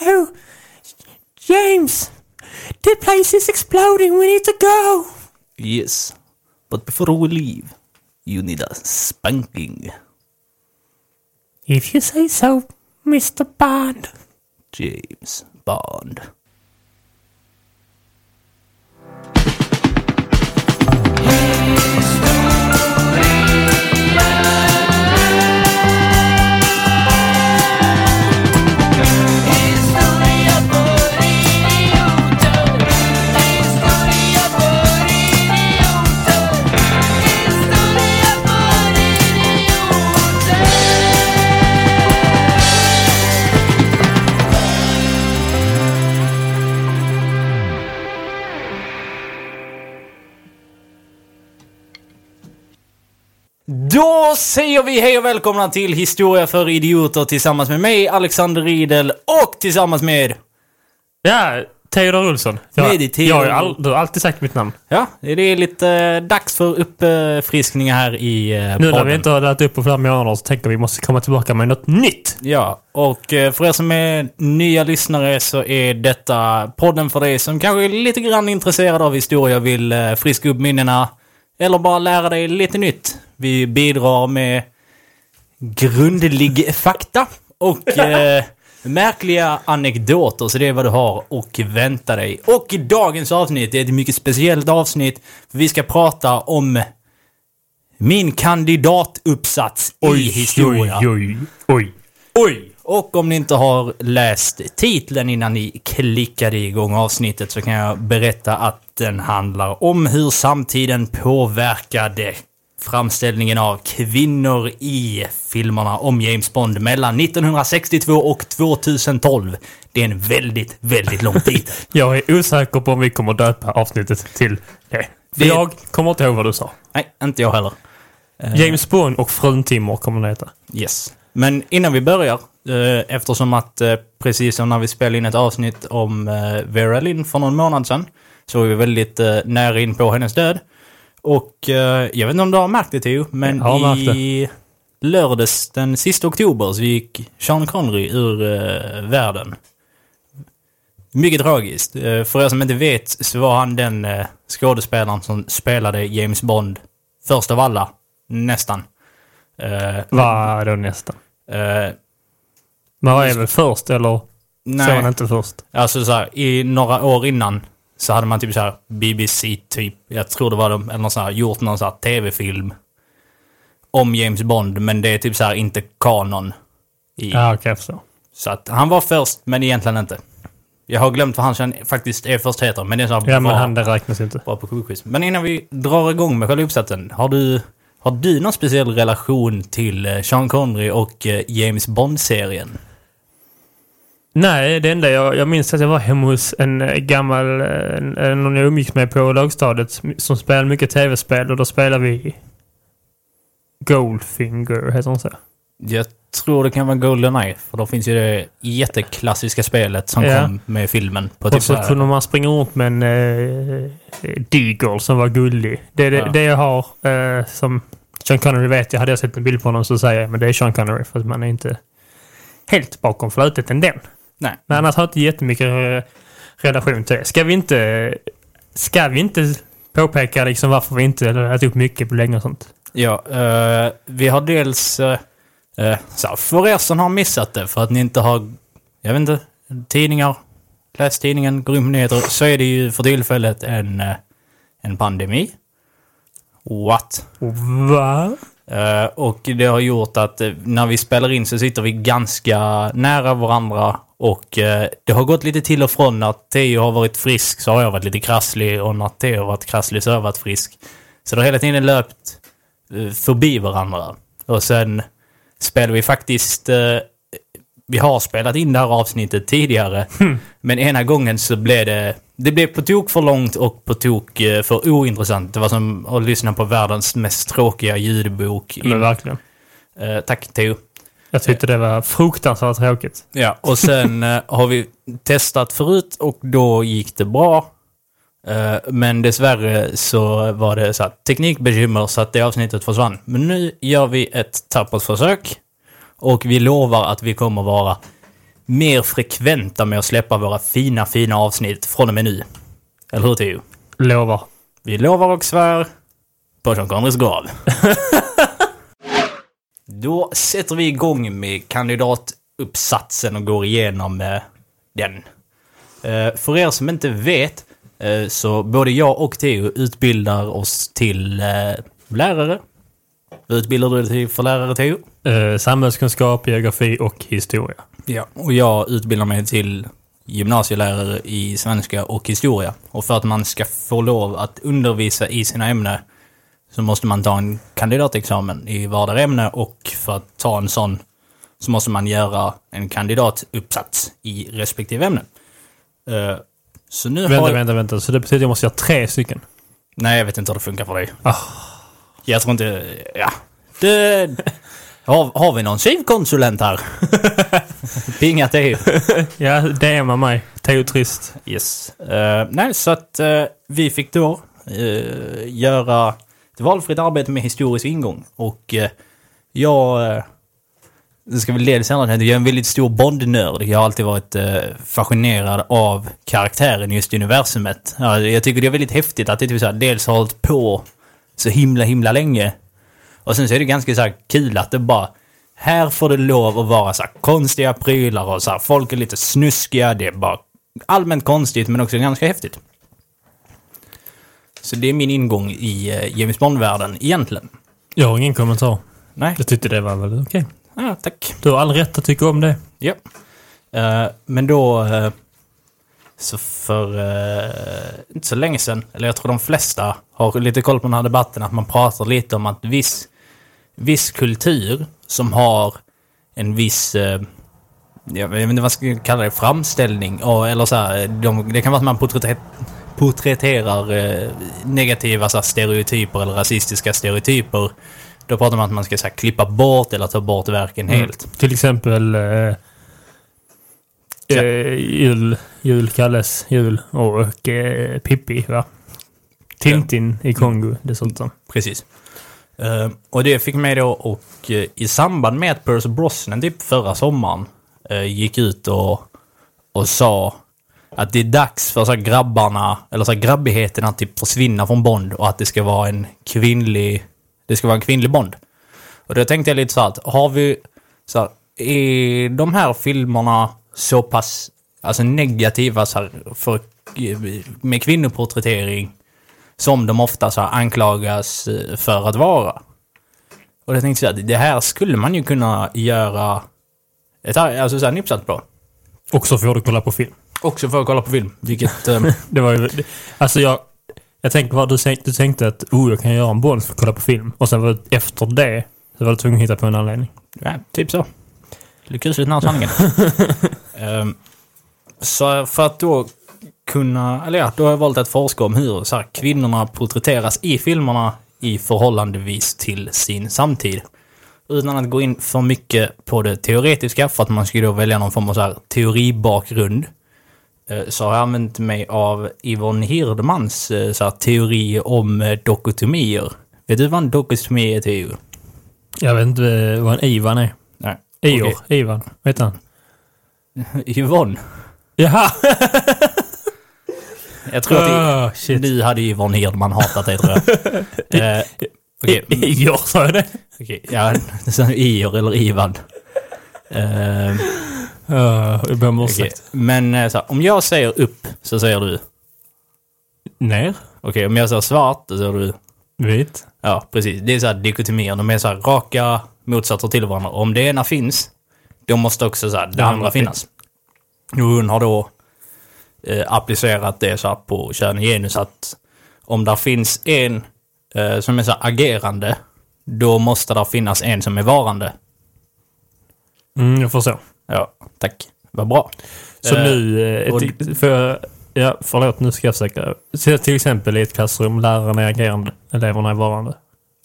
Oh, James, the place is exploding. We need to go. Yes. But before we leave, you need a spanking. If you say so, Mr. Bond. James Bond. Då säger vi hej och välkomna till Historia för idioter tillsammans med mig, Alexander Riedel, och tillsammans med... Ja, Theodor Olsson. Jag, det är Theodor. jag har all, du har alltid sagt mitt namn. Ja, det är lite eh, dags för uppfriskningar här i eh, Nu när vi inte har laddat upp på flera månader så tänker vi måste komma tillbaka med något nytt. Ja, och eh, för er som är nya lyssnare så är detta podden för dig som kanske är lite grann intresserad av historia och vill eh, friska upp minnena. Eller bara lära dig lite nytt. Vi bidrar med grundlig fakta och eh, märkliga anekdoter, så det är vad du har och vänta dig. Och i dagens avsnitt är ett mycket speciellt avsnitt. För vi ska prata om min kandidatuppsats i historia. oj, oj, oj. Oj! Och om ni inte har läst titeln innan ni klickade igång avsnittet så kan jag berätta att den handlar om hur samtiden påverkade framställningen av kvinnor i filmerna om James Bond mellan 1962 och 2012. Det är en väldigt, väldigt lång titel. Jag är osäker på om vi kommer döpa avsnittet till det. Det- jag kommer inte ihåg vad du sa. Nej, inte jag heller. James Bond och frun Timor kommer det heta. Yes. Men innan vi börjar, eh, eftersom att eh, precis som när vi spelade in ett avsnitt om eh, Vera Lynn för någon månad sedan, så var vi väldigt nära in på hennes död. Och jag vet inte om du har märkt det Theo, men i lördags den sista oktober så gick Sean Connery ur världen. Mycket tragiskt. För er som inte vet så var han den skådespelaren som spelade James Bond först av alla, nästan. Eh, Vad då nästan? Eh, Men vad är väl först eller så han nej, inte först? alltså så här, i några år innan så hade man typ så här BBC typ, jag tror det var de, eller någon så här, gjort någon så här tv-film om James Bond, men det är typ så här inte kanon. I, Ja, okej, jag förstår. Så att han var först, men egentligen inte. Jag har glömt vad han faktiskt är först heter, men det är så här Ja, men han det räknas inte. bra på quiz. Men innan vi drar igång med själva uppsatsen, har du, har du någon speciell relation till eh, Sean Connery och eh, James Bond-serien? Nej, det enda jag, jag minns att jag var hemma hos en eh, gammal, en, någon jag umgicks med på lågstadiet som- som spelade mycket tv-spel och då spelade vi Goldfinger, heter hon så? Jag tror det kan vara Goldeneye, för då finns ju det jätteklassiska spelet som Ja. kom med filmen på Och typ så här, kunde man springa runt med en eh, Deagle som var gullig. Det det, Ja. det jag har eh, som Sean Connery vet. Jag hade jag sett en bild på honom så säger jag men det är Sean Connery för att man är inte helt bakom flötet än den. Nej. Men annars har jag inte jättemycket eh, relation till det. Ska vi inte, ska vi inte påpeka liksom varför vi inte ätit upp mycket på länge och sånt? Ja, eh, vi har dels... eh, så för er som har missat det, för att ni inte har... Jag vet inte, tidningar, läst tidningen, på nyheter, så är det ju för tillfället en, eh, en pandemi. What? Va? Eh, och det har gjort att när vi spelar in så sitter vi ganska nära varandra och eh, det har gått lite till och från. När Theo har varit frisk så har jag varit lite krasslig och när Theo har varit krasslig så har jag varit frisk. Så det har hela tiden löpt förbi varandra. Och sen spelar vi faktiskt... Eh, vi har spelat in det här avsnittet tidigare. Men ena gången så blev det... Det blev på tok för långt och på tok eh, för ointressant. Det var som att lyssna på världens mest tråkiga ljudbok. Men verkligen. Eh, tack Theo. Jag tyckte det var fruktansvärt tråkigt. Ja, och sen eh, har vi testat förut och då gick det bra. Eh, men dessvärre så var det så här, teknikbekymmer så att det avsnittet försvann. Men nu gör vi ett tappert försök. Och vi lovar att vi kommer vara mer frekventa med att släppa våra fina, fina avsnitt från och med nu. Eller hur Theo? Lovar. Vi lovar och svär på Sean Connerys grav. Då sätter vi igång med kandidatuppsatsen och går igenom eh, den. Eh, för er som inte vet så både jag och Theo utbildar oss till eh, lärare. Vad utbildar du dig till för lärare Theo? Eh, samhällskunskap, geografi och historia. Ja. Och jag utbildar mig till gymnasielärare i svenska och historia. Och för att man ska få lov att undervisa i sina ämnen så måste man ta en kandidatexamen i vardera ämne och för att ta en sån så måste man göra en kandidatuppsats i respektive ämne. Så nu Vänta, har... vänta, vänta. Så det betyder att jag måste göra tre stycken? Nej, jag vet inte hur det funkar för dig. Ah. Jag tror inte... Ja. Det... Har, har vi någon SIV-konsulent här? Pinga till. Ja, DMa mig. Teo Trist. Yes. Eh, nej, så att eh, vi fick då eh, göra ett valfritt arbete med historisk ingång. Och uh, jag... Det ska väl leda senare jag är en väldigt stor Bond-nörd. Jag har alltid varit uh, fascinerad av karaktären just i universumet. Ja, jag tycker det är väldigt häftigt att det typ så här, dels har hållit på så himla, himla länge. Och sen så är det ganska så här kul att det bara... Här får det lov att vara så konstiga prylar och så här, folk är lite snuskiga. Det är bara allmänt konstigt men också ganska häftigt. Så det är min ingång i uh, James Bond-världen egentligen. Jag har ingen kommentar. Nej, Jag tyckte det var väl okej. Ja, tack. Du har all rätt att tycka om det. Ja. Eh, men då... eh, så för eh, inte så länge sedan, eller jag tror de flesta har lite koll på den här debatten, att man pratar lite om att viss, viss kultur som har en viss... jag vet inte vad man ska kalla det, framställning. och- Eller så här, de, det kan vara att man porträtt, porträtterar negativa så här, stereotyper eller rasistiska stereotyper. Då pratar man om att man ska så här, klippa bort eller ta bort verken helt. Till exempel eh, eh, jul, jul, Kalles jul och eh, Pippi, va? Tintin i Kongo dessutom. Precis. Eh, och det fick mig då och eh, i samband med att Percy Brosnan typ förra sommaren eh, gick ut och, och sa att det är dags för så grabbarna, eller så grabbigheten att typ försvinna från Bond och att det ska vara en kvinnlig, det ska vara en kvinnlig Bond. Och då tänkte jag lite så här att har vi, så här, är de här filmerna så pass, alltså negativa så här, för, med kvinnoporträttering som de ofta så här anklagas eh, för att vara. Och jag tänkte så här, det här skulle man ju kunna göra ett, alltså så här, en uppsats på. Och så får du kolla på film. Också för att kolla på film, vilket... eh, Det var ju... Alltså jag... Jag tänkte bara, du, tänkte- du tänkte att oh, jag kan göra en Bond för att kolla på film. Och sen var det, efter det så var du tvungen att hitta på en anledning. ja, typ så. Kusligt nära sanningen. Ehm, så för att då kunna, eller ja, då har jag valt att forska om hur så här, kvinnorna porträtteras i filmerna i förhållandevis till sin samtid. Utan att gå in för mycket på det teoretiska, för att man ju då välja någon form av så här, teoribakgrund. Eh, Så har jag använt mig av Yvonne Hirdmans eh, så här, teori om eh, dokotomier. Vet du vad en dokotomi är, Theo? Jag vet inte vad en Ivan är. Nej. Ior. Ivan. Vad heter han? Yvonne? Jaha! Jag tror att Oh, nu hade Yvonne Hirdman hatat dig, tror jag. eh, Okej, Igor sa jag det? okej. Ja, så Ior eller Ivan. Eh, Uh, jag ber om okej. ursäkt. Men eh, så här, om jag säger upp så säger du. Ner? Okej, om jag säger svart då säger du. Vit? Ja, precis. Det är så här dikotomier. De är så här raka motsatser till varandra. Om det ena finns, då måste också så här, det, andra finnas. Och hon har då eh, applicerat det så här på kön och genus att om där finns en eh, som är så här agerande, då måste där finnas en som är varande. Mm, jag förstår. Ja, tack. Vad bra. Så Eh, nu... Eh, och- för, ja, förlåt, nu ska jag försöka. Så till exempel i ett klassrum, läraren är agerande, eleverna är varande.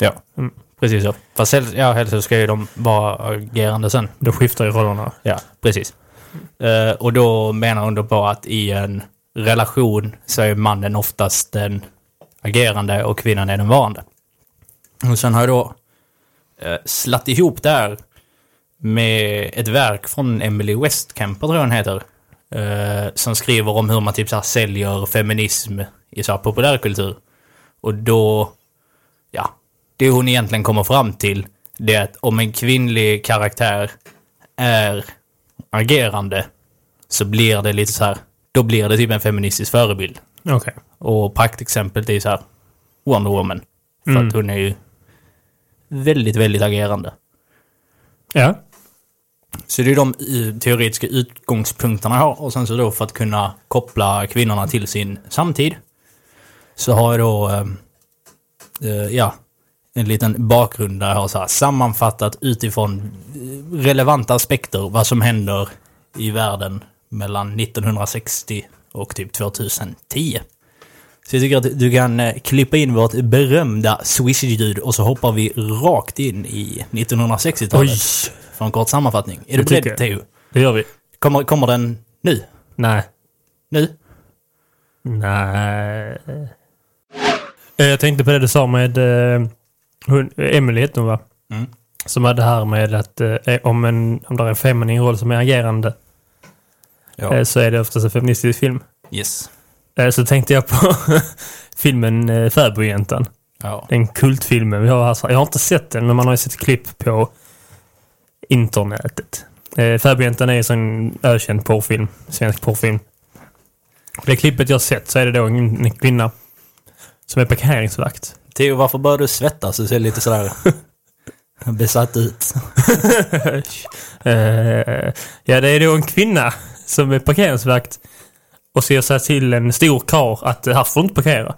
Ja, Mm. precis så. Fast helst, ja, helst ska ju de vara agerande sen. Då skiftar ju rollerna. Ja, precis. Eh, och då menar hon då på att i en relation så är mannen oftast den agerande och kvinnan är den varande. Och sen har jag då uh, slatt ihop det här med ett verk från Emily Westcamper, tror jag hon heter. eh, som skriver om hur man typ så här säljer feminism i så här populärkultur. Och då, ja, det hon egentligen kommer fram till, det är att om en kvinnlig karaktär är agerande så blir det lite så här, då blir det typ en feministisk förebild. Okej. Och praktexemplet är så här Wonder Woman. För Mm. att hon är ju väldigt, väldigt agerande. Ja. Så det är de eh, teoretiska utgångspunkterna jag har. Och sen så då för att kunna koppla kvinnorna till sin samtid. Så har jag då, eh, eh, ja, en liten bakgrund där jag har så här sammanfattat utifrån eh, relevanta aspekter vad som händer i världen mellan 1960 och typ 2010. Så jag tycker att du kan eh, klippa in vårt berömda Swish-ljud och så hoppar vi rakt in i 1960-talet. För en kort sammanfattning. Är du Det tycker beredd. Theo? Det gör vi. Kommer, kommer den nu? Nej. Nu? Nej. Eh, Jag tänkte på det du sa med eh, hon, Emily hette hon va? Mm. Som hade det här med att eh, om, en, om det är en feminin roll som är agerande Ja. så är det oftast en feministisk film. Yes. Så tänkte jag på filmen Fäbodjäntan. Ja. Den kultfilmen vi har här. Jag har inte sett den, men man har ju sett klipp på internetet. Eh, Fäbodjäntan är en sån ökänd porrfilm. Svensk porrfilm. Det klippet jag sett så är det då en, en kvinna som är parkeringsvakt. Theo, varför börjar du svettas? Du ser lite sådär besatt ut. Eh, ja, det är då en kvinna som är parkeringsvakt och ser sig till en stor kar att här får du inte parkera.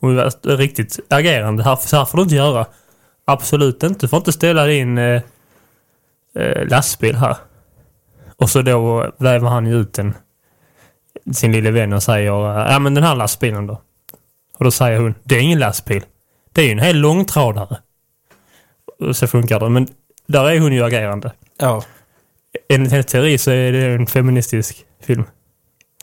Hon är riktigt agerande. Här, här får du inte göra. Absolut inte. Du får inte ställa din eh, eh, lastbil här. Och så då väver han ut en, sin lille vän och säger ja men den här lastbilen då. Och då säger hon det är ingen lastbil. Det är ju en hel långtradare. Och så funkar det. Men där är hon ju agerande. Ja. Enligt hennes teori så är det en feministisk film.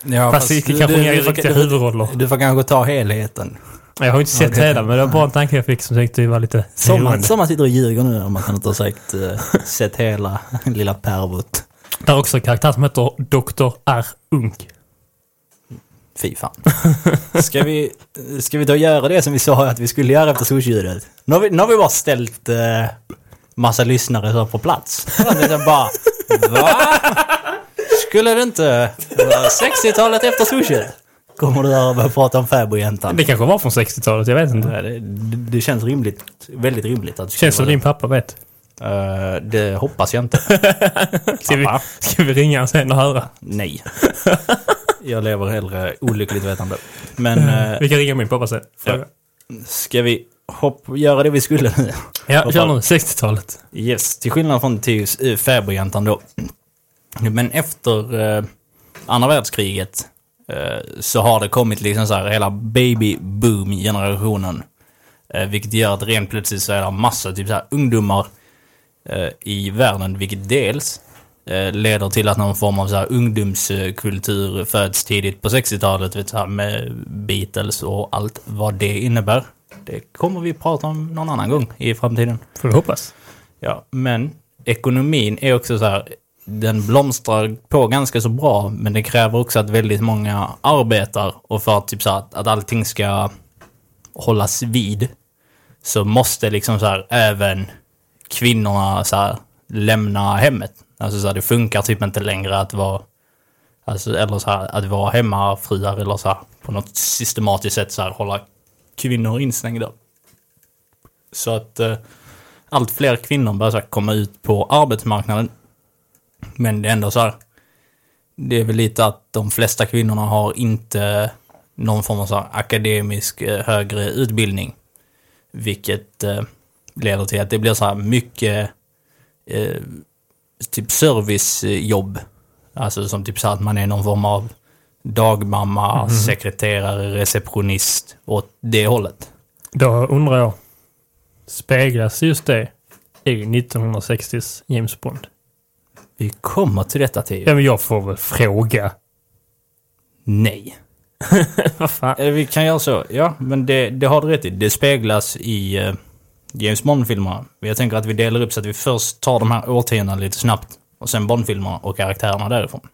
ja Fast det kanske inga du, riktiga huvudroller. du får kanske ta helheten. Jag har inte sett det- hela, men det var bara en tanke jag fick som det var lite Som man, roande. som man sitter och ljuger nu om att man inte har sagt, eh, sett hela lilla pervot. Det är också en karaktär som heter Dr. R. Unk. Fy fan. Ska vi, ska vi då göra det som vi sa att vi skulle göra efter solsljudet? Nu har vi, nu har vi bara ställt eh, massa lyssnare så på plats. Jag bara, va? Skulle det inte vara 60-talet efter solskjudet? Kommer du och börja prata om fäbodjäntan? Det kanske var från 60-talet, jag vet inte. Ja, det, det känns rimligt, väldigt rimligt att det Känns som din pappa vet. vara det. Hoppas jag inte. Ska vi, ska vi ringa sen och höra? Nej. Jag lever hellre olyckligt vetande. Men eh, Vi kan ringa min pappa sen. Fråga. ska vi hopp, göra det vi skulle nu? Ja, kör nu. 60-talet. Yes, till skillnad från äh, fäbodjäntan då. Men efter eh, andra världskriget så har det kommit liksom så här hela baby-boom-generationen. Eh, vilket gör att rent plötsligt så är det massa typ så här ungdomar eh, i världen, vilket dels eh, leder till att någon form av så här ungdomskultur föds tidigt på 60-talet, vet du, så här, med Beatles och allt vad det innebär. Det kommer vi prata om någon annan gång i framtiden. Får vi hoppas. Ja, men ekonomin är också så här, den blomstrar på ganska så bra, men det kräver också att väldigt många arbetar och för att, typ så här, att, att allting ska hållas vid så måste liksom så här även kvinnorna så här lämna hemmet. Alltså så här, det funkar typ inte längre att vara Alltså, eller så här, att vara hemmafruar eller så här, på något systematiskt sätt så här, hålla kvinnor instängda. Så att eh, allt fler kvinnor börjar så här, komma ut på arbetsmarknaden. Men det är ändå så här. Det är väl lite att de flesta kvinnorna har inte någon form av så här, akademisk eh, högre utbildning. Vilket eh, leder till att det blir så här mycket eh, typ servicejobb. Alltså som typ så att man är någon form av dagmamma, sekreterare, receptionist åt det hållet. Då undrar jag. Speglas just det i 1960s James Bond? Vi kommer till detta till. Ja, men jag får väl fråga. Nej. Vad fan? Eller vi kan göra så. Ja, men det, det har du rätt i. Det speglas i, eh, James Bond-filmerna. Jag tänker att vi delar upp så att vi först tar de här årtiondena lite snabbt. Och sen Bond-filmerna och karaktärerna därifrån.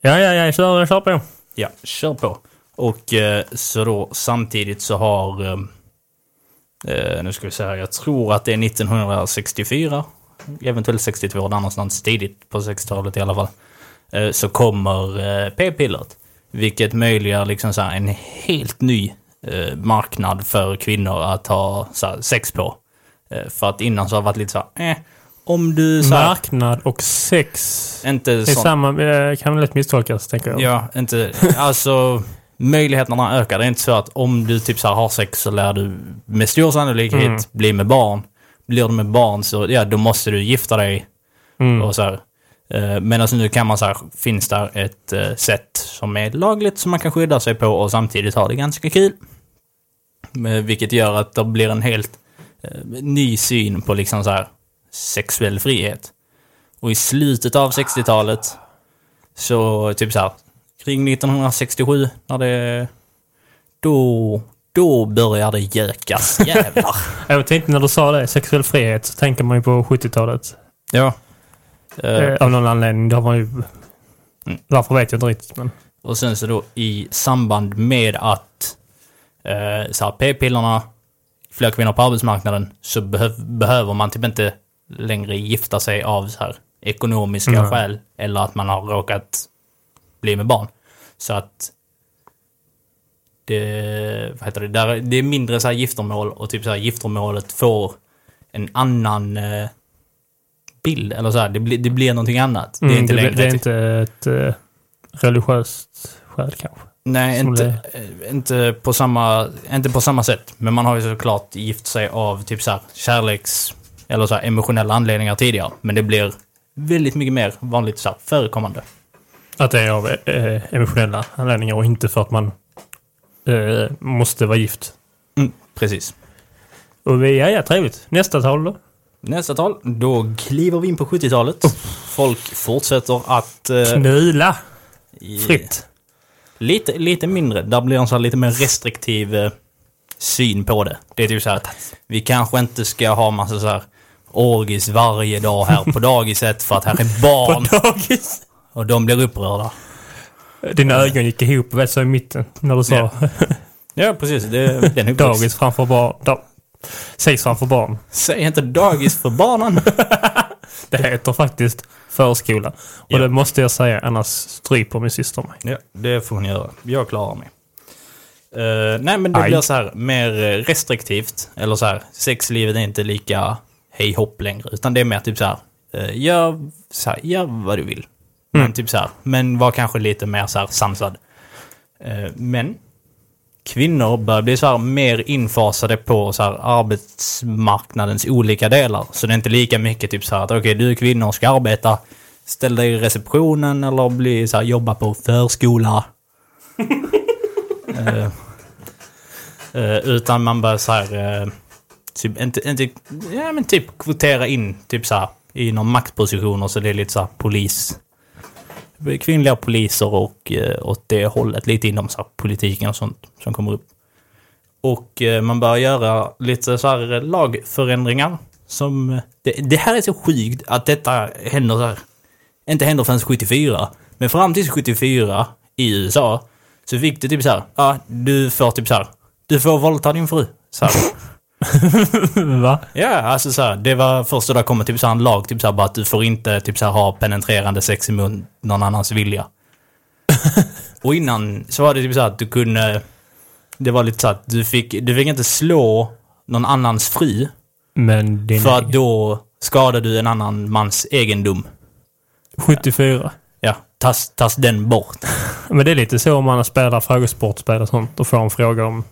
Ja, ja, ja, kör, kör på. Ja, kör på. Och eh, så då samtidigt så har... Eh, eh, nu ska vi se här, jag tror att det är 1964. Eventuellt 62, där någonstans tidigt på 60-talet i alla fall. Eh, så kommer eh, p-pillret. Vilket möjliggör liksom så en helt ny eh, marknad för kvinnor att ha sex på. För att innan så har det varit lite så här, eh, om du så här, Marknad och sex. inte är sån, samma, kan lätt misstolkas, tänker jag. Ja, inte... Alltså, möjligheterna ökar. Det är inte så att om du typ så har sex så lär du med stor sannolikhet Mm. bli med barn. Blir du med barn så, ja, då måste du gifta dig Mm. och så här. Eh, Medan nu kan man så här, finns där ett eh, sätt som är lagligt som man kan skydda sig på och samtidigt ha det ganska kul. Eh, Vilket gör att det blir en helt ny syn på liksom så här sexuell frihet. Och i slutet av 60-talet så typ så här kring 1967 när det... Då... Då börjar det gökas jävlar. Jag tänkte när du sa det, sexuell frihet, så tänker man ju på 70-talet. ja. Eh, Eh, av någon anledning. Det har man ju... Mm. Varför vet jag inte riktigt, men... Och sen så då i samband med att eh, så här, p-pillerna, fler kvinnor på arbetsmarknaden, så behöv, behöver man typ inte längre gifta sig av så här, ekonomiska Nej. skäl eller att man har råkat bli med barn. Så att det, vad heter det, där, det är mindre så här giftermål och typ så här giftermålet får en annan eh, bild. Eller så här, det, blir, det blir någonting annat. det är Mm, inte längre det är typ- inte ett eh, religiöst skäl kanske. Nej, Som inte, eh, inte, på samma, inte på samma sätt. Men man har ju såklart gift sig av typ så här kärleks eller så här emotionella anledningar tidigare. Men det blir väldigt mycket mer vanligt så här förekommande. Att det är av eh, emotionella anledningar och inte för att man eh, måste vara gift. Mm, precis. Och vi, ja, ja, trevligt. Nästa tal då? Nästa tal, då kliver vi in på 70-talet. Folk fortsätter att... eh, Knula i- fritt. Lite, lite mindre. Där blir en så lite mer restriktiv eh, syn på det. Det är typ så här att vi kanske inte ska ha massa så här orgis varje dag här på dagiset för att här är barn På dagis. och de blir upprörda. Dina ögon gick ihop, vet så i mitten, när du sa Ja. Ja, precis. Det, den är dagis framför barn. Da, sex framför barn. Säg inte dagis för barnen. Det heter faktiskt förskola. Och Ja. det måste jag säga, annars stryper min syster mig. Ja, det får hon göra. Jag klarar mig. Eh, nej, men det Aj. blir så här mer restriktivt. Eller så här, sexlivet är inte lika hej hopp längre. Utan det är mer typ så här, uh, gör, så här, gör vad du vill. Mm. Men typ så här, men var kanske lite mer så här sansad. Eh, men kvinnor börjar bli så här mer infasade på så här arbetsmarknadens olika delar. Så det är inte lika mycket typ så här att okej, du är kvinna och ska arbeta. Ställ dig i receptionen eller bli så här, jobba på förskola. Eh, eh, utan man börjar så här, eh, typ, inte, inte, ja men typ kvotera in typ så här i någon maktposition och så det är lite så här polis. Kvinnliga poliser och eh, åt det hållet, lite inom så här, politiken och sånt som kommer upp. Och eh, man börjar göra lite så här lagförändringar som... Eh, det, det här är så sjukt att detta händer så här. Inte händer förrän 74. Men fram till 74 i USA så fick du typ så här. Ja, du får typ så här. Du får våldta din fru. Så här. Va? Ja, alltså så här, det var först då det kommer typ så här en lag, typ så här bara att du får inte typ så här ha penetrerande sex emot någon annans vilja. och innan så var det typ så här att du kunde, det var lite så att du fick, du fick inte slå någon annans fru, Men din för att då skadar du en annan mans egendom. 74. Ja, tas, tas den bort. Men det är lite så om man spelar frågesportspel och sånt och får en fråga om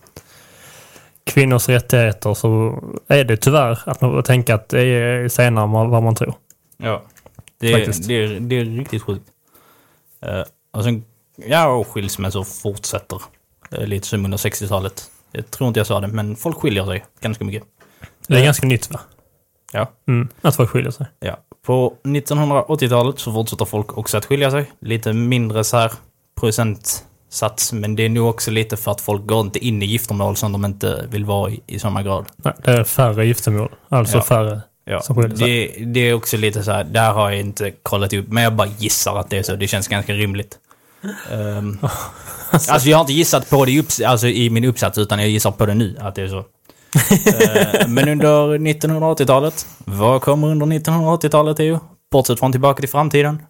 kvinnors rättigheter så är det tyvärr att man får tänka att det är senare än vad man tror. Ja. Det, är, det, är, det är riktigt sjukt. Uh, och sen, ja, och skilsmässor fortsätter. Uh, lite som under 60-talet. Jag tror inte jag sa det, men folk skiljer sig ganska mycket. Det är Eh, ganska nytt va? Ja. Mm, att folk skiljer sig. Ja. På 1980-talet så fortsätter folk också att skilja sig. Lite mindre så här procent sats. Men det är nog också lite för att folk går inte in i giftermål som de inte vill vara i, i samma grad. Nej, det är färre giftermål. Alltså Ja. färre Ja, som skiljer sig. det, det är också lite så här, där har jag inte kollat upp, men jag bara gissar att det är så. Det känns ganska rimligt. Ehm, alltså jag har inte gissat på det i, upps- alltså, i min uppsats, utan jag gissar på det nu, att det är så. Eh, men under 1980-talet, vad kommer under 1980-talet, Theo? Bortsett från Tillbaka till framtiden?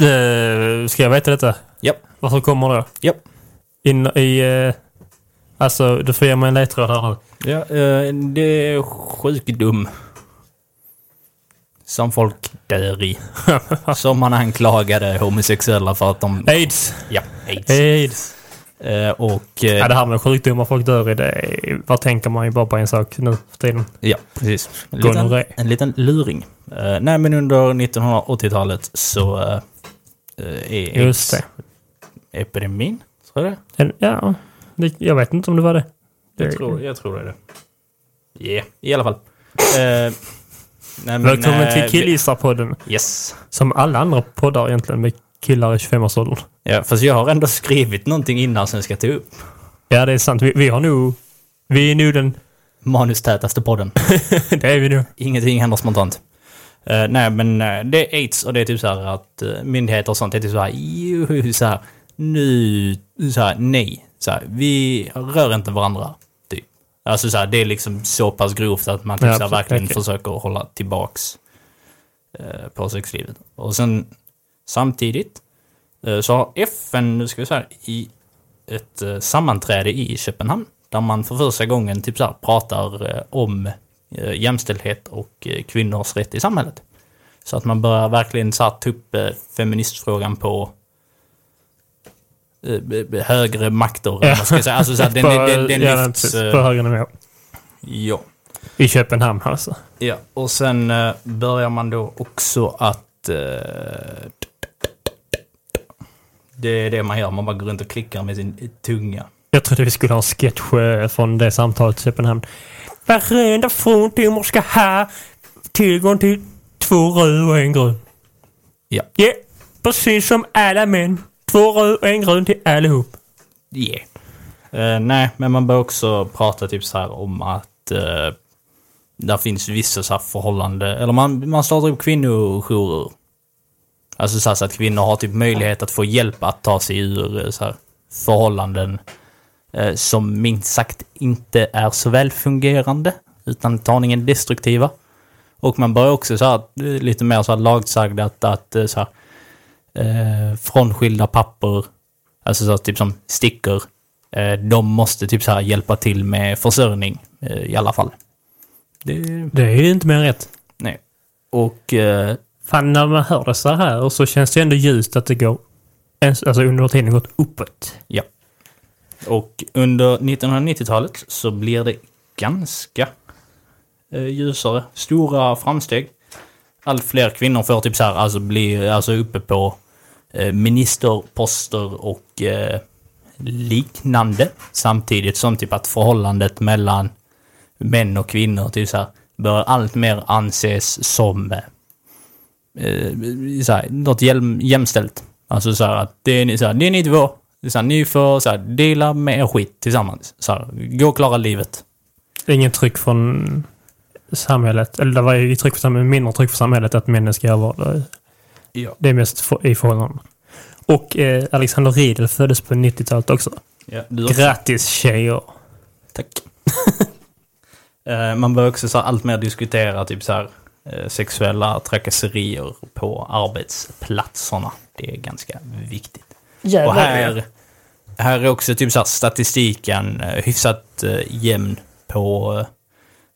Eh, ska jag veta detta? Japp. Vad som kommer då? Japp. In i... Eh, alltså, du får ge mig en ledtråd här nu. Ja, eh, det är sjukdom. Som folk dör i. Som man anklagade homosexuella för att de... Aids! Ja, aids. Aids! Eh, och... eh, Ja, det här med sjukdomar folk dör i, det är, vad tänker man ju bara på en sak nu för tiden. Ja, precis. En liten, en liten luring. Eh, nej, men under 1980-talet så uh, är Just det. Epidemin, tror jag det? En, ja, jag vet inte om det var det. Jag tror, jag tror det är det. Yeah, i alla fall. Uh, nej, Välkommen eh, till Killgissarpodden. Yes. Som alla andra poddar egentligen med killar i 25-årsåldern. Ja, fast jag har ändå skrivit någonting innan som jag ska ta upp. Ja, det är sant. Vi, vi har nog... Vi är nog den... Manustätaste podden. det är vi nog. Ingenting händer spontant. Eh, nej, men eh, det är aids och det är typ så här att uh, myndigheter och sånt är typ så här, "Jo, så här nu, så här, nej, så här, vi rör inte varandra. Typ. Alltså så här, det är liksom så pass grovt att man typ Ja, så verkligen okej. försöker hålla tillbaks eh, på sexlivet. Och sen samtidigt eh, så har FN, nu ska vi säga, i ett eh, sammanträde i Köpenhamn där man för första gången typ så här, pratar eh, om eh, jämställdhet och eh, kvinnors rätt i samhället. Så att man börjar verkligen så här, ta upp eh, feministfrågan på högre makter. eller vad ska säga. Alltså, så här, den, den, den, den ja, lyfts... eh, på högre nivå. Ja. I Köpenhamn alltså. Ja, och sen eh, börjar man då också att... Eh, det är det man gör, man bara går runt och klickar med sin tunga. Jag trodde vi skulle ha en sketch eh, från det samtalet i Köpenhamn. Varenda fruntimmer ska ha tillgång till två röd och en grön. Ja. Ja, precis som alla män. Två röd och en grön till allihop. Yeah. Uh, nej, men man bör också prata typ så här om att uh, där finns vissa så här förhållande, eller man, man startar upp kvinnojourer. Alltså så, här, så att kvinnor har typ möjlighet att få hjälp att ta sig ur eh, så här, förhållanden eh, som minst sagt inte är så välfungerande, utan aningen destruktiva. Och man börjar också så här, lite mer så här lagsagda att, att så här, eh, frånskilda pappor Alltså så typ som stickor. Eh, de måste typ så här hjälpa till med försörjning eh, i alla fall. Det, Det är ju inte mer än rätt. nej. Och eh, Fan, när man hör det så här så känns det ändå ljust att det går... Alltså under tiden gått uppåt. ja. Och under 1990-talet så blir det ganska eh, ljusare. Stora framsteg. Allt fler kvinnor får typ så här, alltså bli alltså uppe på Eh, ministerposter och eh, liknande. Samtidigt som typ att förhållandet mellan män och kvinnor typ så här, bör allt mer anses som eh, eh så här, något jäm, jämställt. Alltså så här att det är, ni- så här, det är ni två. Det är så här, ni får så här, dela med er skit tillsammans. Så här, gå och klara livet. Inget tryck från samhället. Eller det var ju tryck från samhället, mindre tryck från samhället att männen ska göra vad? Ja. Det är mest för, i förhållanden. Och eh, Alexander Riedel föddes på 90-talet också. ja du också. Grattis tjejer! Tack. Eh, Man bör också så här, allt mer diskutera typ så här, eh, sexuella trakasserier på arbetsplatserna. Det är ganska viktigt. Och här, här är också typ så här, statistiken eh, hyfsat eh, jämn på eh,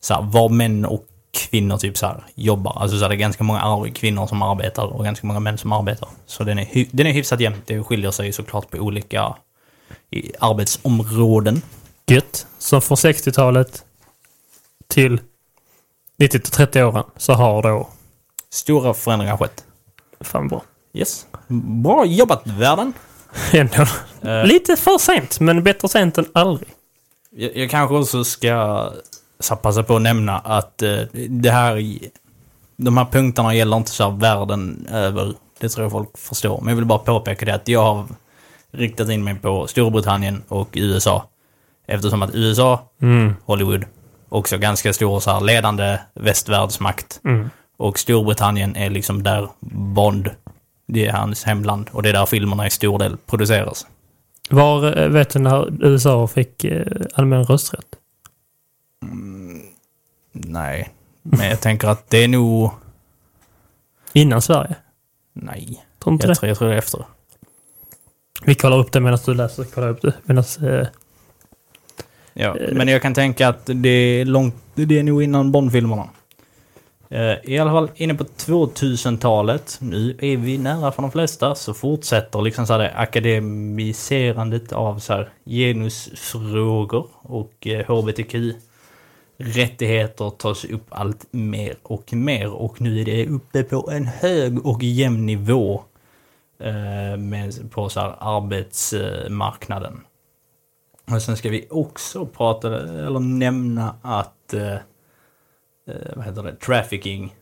så här, var män och kvinnor typ så här, jobbar. Alltså så det är ganska många kvinnor som arbetar och ganska många män som arbetar. Så den är, den är hyfsat jämn. Det skiljer sig såklart på olika arbetsområden. Gött. Så från 60-talet till 90-30 åren så har då... Stora förändringar skett. Fan bra. Yes. Bra jobbat världen! Ändå. Eh, Lite för sent, men bättre sent än aldrig. Jag, jag kanske också ska passa på att nämna att eh, det här... De här punkterna gäller inte så här världen över. Det tror jag folk förstår. Men jag vill bara påpeka det att jag har riktat in mig på Storbritannien och USA. Eftersom att USA, Mm. Hollywood, också ganska stor så här ledande västvärldsmakt. Mm. Och Storbritannien är liksom där Bond, det är hans hemland. Och det är där filmerna i stor del produceras. Var, eh, vet du när USA fick eh, allmän rösträtt? Nej, men jag tänker att det är nog... Innan Sverige? Nej, Tror inte jag det? tror, jag tror det är efter. Vi kollar upp det medan du läser. Kollar upp det medan... Eh, Ja, men jag kan tänka att det är långt, det är nog innan Bond-filmerna. Eh, I alla fall inne på 2000-talet, nu är vi nära för de flesta, så fortsätter liksom så det akademiserandet av så här genusfrågor och eh, rättigheter tas upp allt mer och mer och nu är det uppe på en hög och jämn nivå eh, med, på så arbetsmarknaden. Och sen ska vi också prata eller nämna att eh, eh vad heter det, trafficking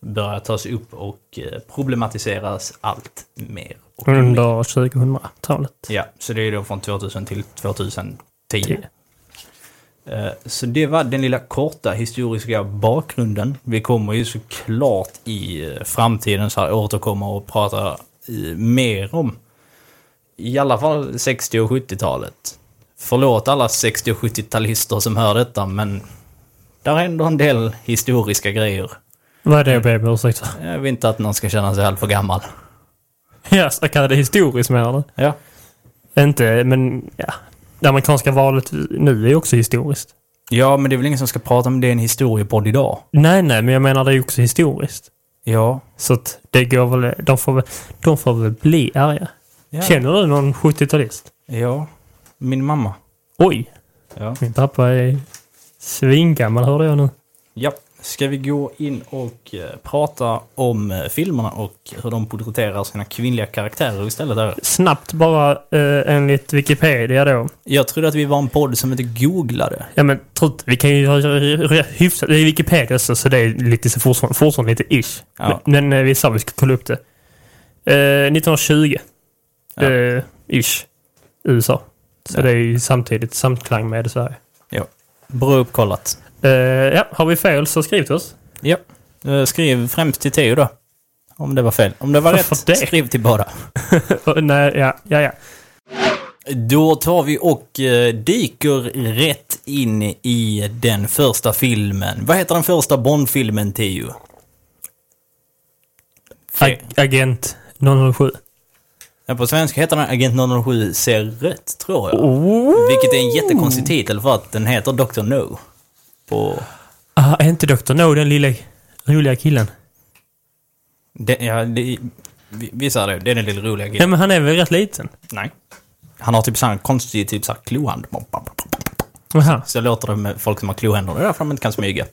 börjar tas upp och eh, problematiseras allt mer. Under 2000-talet. Ja, så det är då från 2000 till 2010. 10. Så det var den lilla korta historiska bakgrunden. Vi kommer ju såklart i eh, framtiden så här återkomma och prata eh, mer om i alla fall 60 och 70-talet. Förlåt alla 60 och 70-talister som hör detta, men där händer en del historiska grejer. Vad är det jag ber om ursäkt? Jag vill inte att någon ska känna sig alltför gammal. Ja, jag kallar det historiskt menar du? Ja. Inte, men ja. Det amerikanska valet nu är ju också historiskt. Ja, men det är väl ingen som ska prata om det i en historiepodd idag? Nej, nej, men jag menar det är ju också historiskt. Ja. Så att det går väl, de får väl, de får väl bli arga. Ja. Känner du någon 70-talist? Ja. Min mamma. Oj, Ja. min pappa är svingammal hörde jag nu. Ja, ska vi gå in och eh, prata om eh, filmerna och hur de porträtterar sina kvinnliga karaktärer istället? Där. Snabbt bara eh, enligt Wikipedia då. Jag trodde att vi var en podd som inte googlade. Ja men trott, vi kan ju göra hyfsat, det är Wikipedia så, så det är lite så fortfarande, fortfarande lite ish. Ja. Men, men eh, vi sa vi skulle kolla upp det. Eh, 1920. Ja. Eh, ish. USA. Så Ja. det är ju samtidigt samklang med Sverige. Bra uppkollat. Eh, ja, har vi fel så skriv till oss. Ja. Eh, Skriv främst till Theo då. Om det var fel. Om det var Varför rätt, det? skriv till båda. Och, nej, ja, ja, ja. Då tar vi och eh, dyker rätt in i den första filmen. Vad heter den första Bond-filmen, Theo? Fe- Ag- Agent 007. Ja, på svenska heter den Agent 007 ser rött, tror jag. Oh. Vilket är en jättekonstig titel för att den heter Dr. No. På... Ah, är inte Dr. No den lilla roliga killen? Det, ja, det, vi- är det. Det är den lilla roliga Ja, grejen. men han är väl rätt liten? Nej. Han har typ sån konstig typ så här klohand. Aha. Så låter det med folk som har klohänder. Det är därför de inte kan smyga.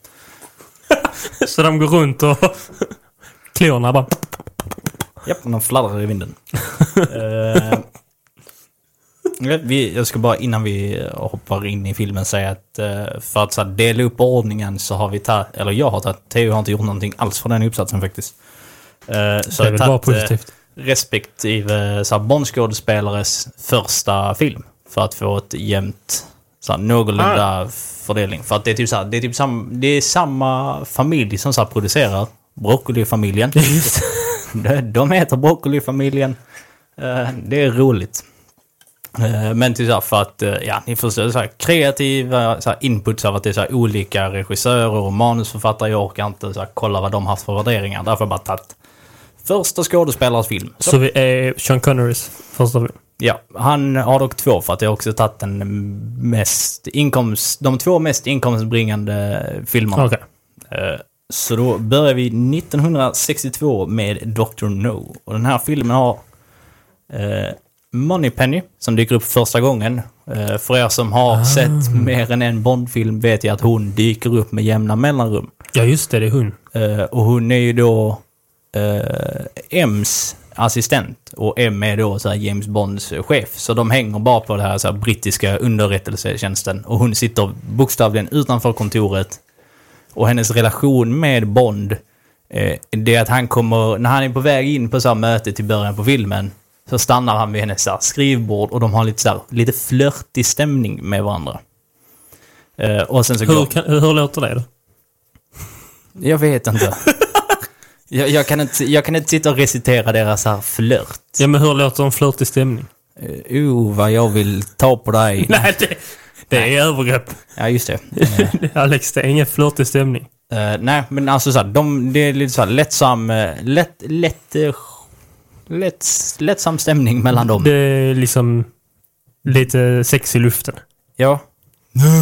Så de går runt och klorna bara... Japp, de fladdrar i vinden. Ja, vi, jag ska bara innan vi hoppar in i filmen säga att eh, för att så här, dela upp ordningen så har vi tagit, eller jag har tagit, Theo har inte gjort någonting alls för den uppsatsen faktiskt. Eh, så det är väl bara eh, positivt. respektive så här, Bondskådespelares första film. För att få ett jämnt, så här, någorlunda fördelning. För att det är typ så här, det är typ sam, det är samma familj som så här, producerar Broccoli-familjen. De- heter Broccoli-familjen. Det är roligt. Eh, Men till så för att, eh, ja, ni förstår, så kreativa så inputs av att det är så olika regissörer och manusförfattare. Jag orkar inte så kolla vad de haft för värderingar. Därför har jag bara tagit första skådespelares film. Så, Så vi är Sean Connerys första film. ja, han har dock två för att jag också tagit den mest inkomst, de två mest inkomstbringande filmerna. Okej. Eh, Så då börjar vi 1962 med Dr. No. Och den här filmen har Moneypenny som dyker upp första gången. Eh, för er som har sett mer än en Bondfilm vet jag att hon dyker upp med jämna mellanrum. Ja, just det. Det är hon. Eh, och hon är ju då eh, M's assistent. Och M är då så James Bonds chef. Så de hänger bara på det här, så här brittiska underrättelsetjänsten. Och hon sitter bokstavligen utanför kontoret. Och hennes relation med Bond, eh, det är att han kommer, när han är på väg in på så här möte till början på filmen, så stannar han vid hennes så här, skrivbord och de har lite så här, lite flörtig stämning med varandra. Eh, och sen så Hur, går... kan, hur låter det då? Jag vet inte. jag, jag, kan inte. jag kan inte sitta och recitera deras här flört. Ja, men hur låter en flörtig stämning? Uh, oh, vad jag vill ta på dig. Nej, det, det är övergrepp. Ja, just det. Eh, Alex, det är ingen flörtig stämning. Eh, nej, men alltså så här, de, det är lite så här lättsam, uh, lätt, lätt, uh, lätt, lättsam stämning mellan dem. Det är liksom lite sex i luften. Ja.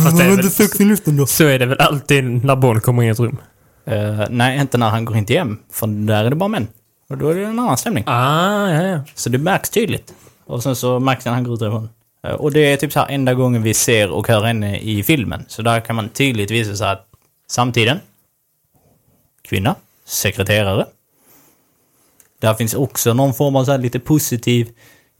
Fast det är väl, sex i luften då? så är det väl alltid när Bond kommer in i ett rum. Eh, nej, inte när han går in till hem. För där är det bara män. Och då är det en annan stämning. Ah, ja, ja. Så det märks tydligt. Och sen så märks det när han går ut därifrån. Eh, och det är typ så här enda gången vi ser och hör henne i filmen. Så där kan man tydligt visa sig att samtiden, kvinna, sekreterare. Där finns också någon form av så lite positiv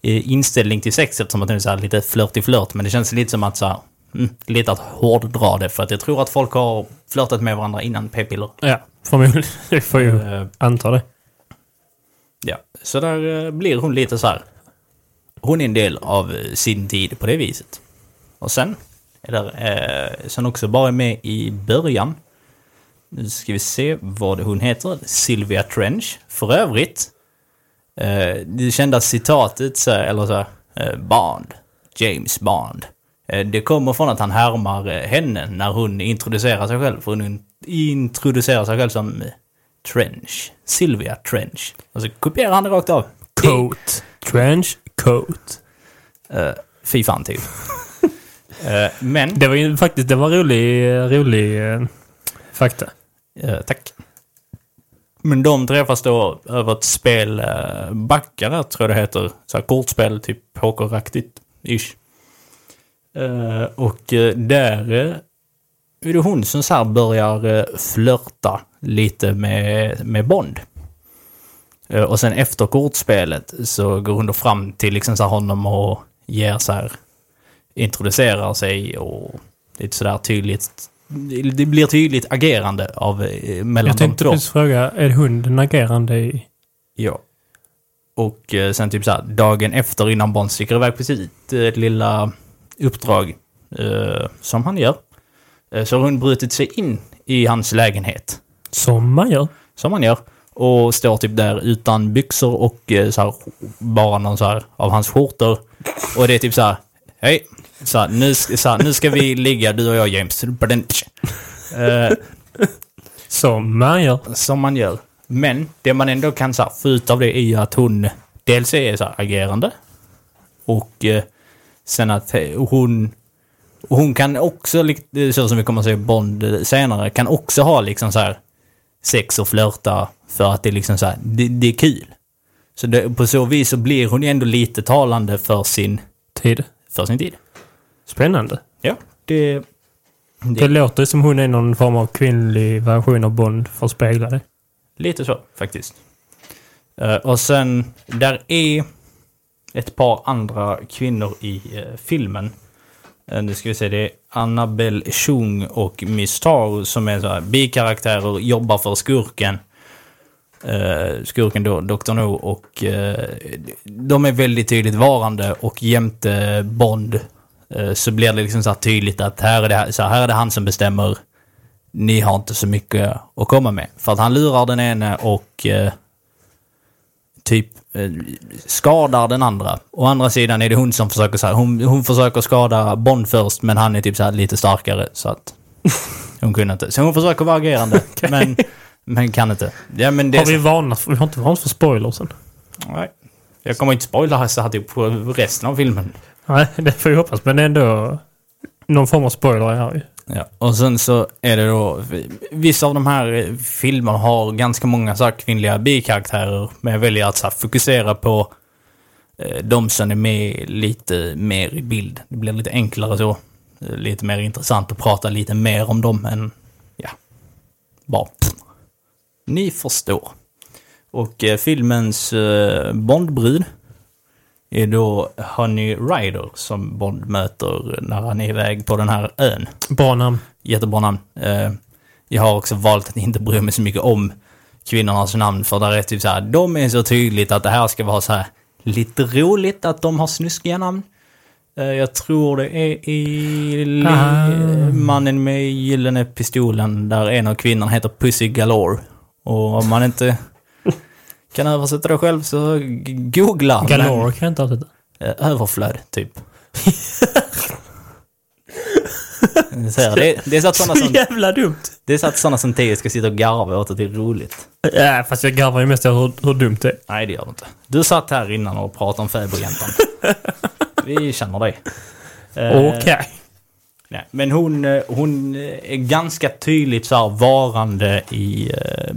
eh, inställning till sex eftersom att det är så lite flört i flört. Men det känns lite som att så här, mm, lite att hårddra det. För att jag tror att folk har flörtat med varandra innan p-piller. Ja, förmodligen. Jag får ju Eh, anta det. Ja, så där eh, blir hon lite så här. Hon är en del av sin tid på det viset. Och sen där, eh, sen också bara med i början. Nu ska vi se vad hon heter. Sylvia Trench. För övrigt, eh, det kända citatet, så här, eller så här, eh, Bond, James Bond. Eh, det kommer från att han härmar henne när hon introducerar sig själv. För hon introducerar sig själv som Trench. Sylvia Trench. Och så kopierar han det rakt av. Coat. Trench coat. Uh, fy fan typ. Eh, men, Det var ju faktiskt, det var rolig, rolig eh, fakta. eh, tack. Men de träffas då över ett spel, eh, uh, Backare tror jag det heter. Så här kortspel, typ pokeraktigt, ish. Eh, och eh, där eh, är det hon som så här börjar eh, flörta lite med, med Bond. Och sen efter kortspelet så går hon då fram till liksom så här honom och ger så här introducerar sig och lite sådär tydligt. Det blir tydligt agerande av eh, mellan Jag de tänkte två. precis fråga, är hunden agerande i... Ja. Och eh, sen typ såhär dagen efter innan Bond sticker iväg på sitt eh, lilla uppdrag eh, som han gör. Eh, så har hon brutit sig in i hans lägenhet. Som man gör. Som han gör. Och står typ där utan byxor och eh, så här, bara någon så här av hans skjortor. Och det är typ så här, hej, så här, nu, ska- så här, nu ska vi ligga du och jag James. Eh, Som man gör. som man gör. Men det man ändå kan så här, få ut av det är ju att hon dels är så här, agerande. Och eh, sen att eh, hon... Hon kan också, lik- så som vi kommer att se Bond eh, senare, kan också ha liksom så här sex och flörta för att det är liksom så här, det, det är kul. Så det, på så vis så blir hon ju ändå lite talande för sin, Tid. för sin tid. Spännande. Ja, det... Det låter som hon är någon form av kvinnlig version av Bond för att spegla det. Lite så, faktiskt. Eh, och sen, där är ett par andra kvinnor i eh, filmen. Uh, nu ska vi se, det är Annabelle Chung och Miss Taro som är så här bikaraktärer, jobbar för skurken. Uh, skurken då, Dr. No, och de är väldigt tydligt varande och jämte Bond så blir det liksom så här tydligt att här är det, så här, är det han som bestämmer ni har inte så mycket att komma med. För att han lurar den ene och eh, typ eh, skadar den andra. Å andra sidan är det hon som försöker så här, hon, hon försöker skada Bond först men han är typ så här lite starkare så att hon kunde inte. Så hon försöker vara agerande men, men kan inte. Ja men det Har vi varnat? Vi har inte varnat för spoilersen. nej. Jag kommer inte spoila så här typ på resten av filmen. Nej, det får vi hoppas. Men ändå någon form av spoiler är här ju. Ja, och sen så är det då, vissa av de här filmerna har ganska många så här kvinnliga bikaraktärer, men jag väljer att så här fokusera på eh, de som är med lite mer i bild. Det blir lite enklare så. Lite mer intressant att prata lite mer om dem än, ja, bara pff. Ni förstår. Och eh, filmens eh, Bondbrud är då Honey Rider som Bond möter när han är iväg på den här ön. Bra namn. Jättebra namn. Eh, jag har också valt att inte bry mig så mycket om kvinnornas namn för där är typ så här, de är så tydligt att det här ska vara så här lite roligt att de har snuskiga namn. Eh, Jag tror det är i Ah. Mannen med gyllene pistolen där en av kvinnorna heter Pussy Galore. Och om man inte kan översätta det själv så googla. Galore kan jag inte avsätta. Eh, Överflöd, typ. Det, det är så att sådana Så som, jävla dumt. det är så att sådana som Theo ska sitta och garva åt att det är roligt. Ja, fast jag garvar ju mest över hur, hur dumt det är. Nej, det gör du inte. Du satt här innan och pratade om fäbodjäntan. Vi känner dig. Eh, Okej. nej, men hon, eh, hon är ganska tydligt så här varande i eh,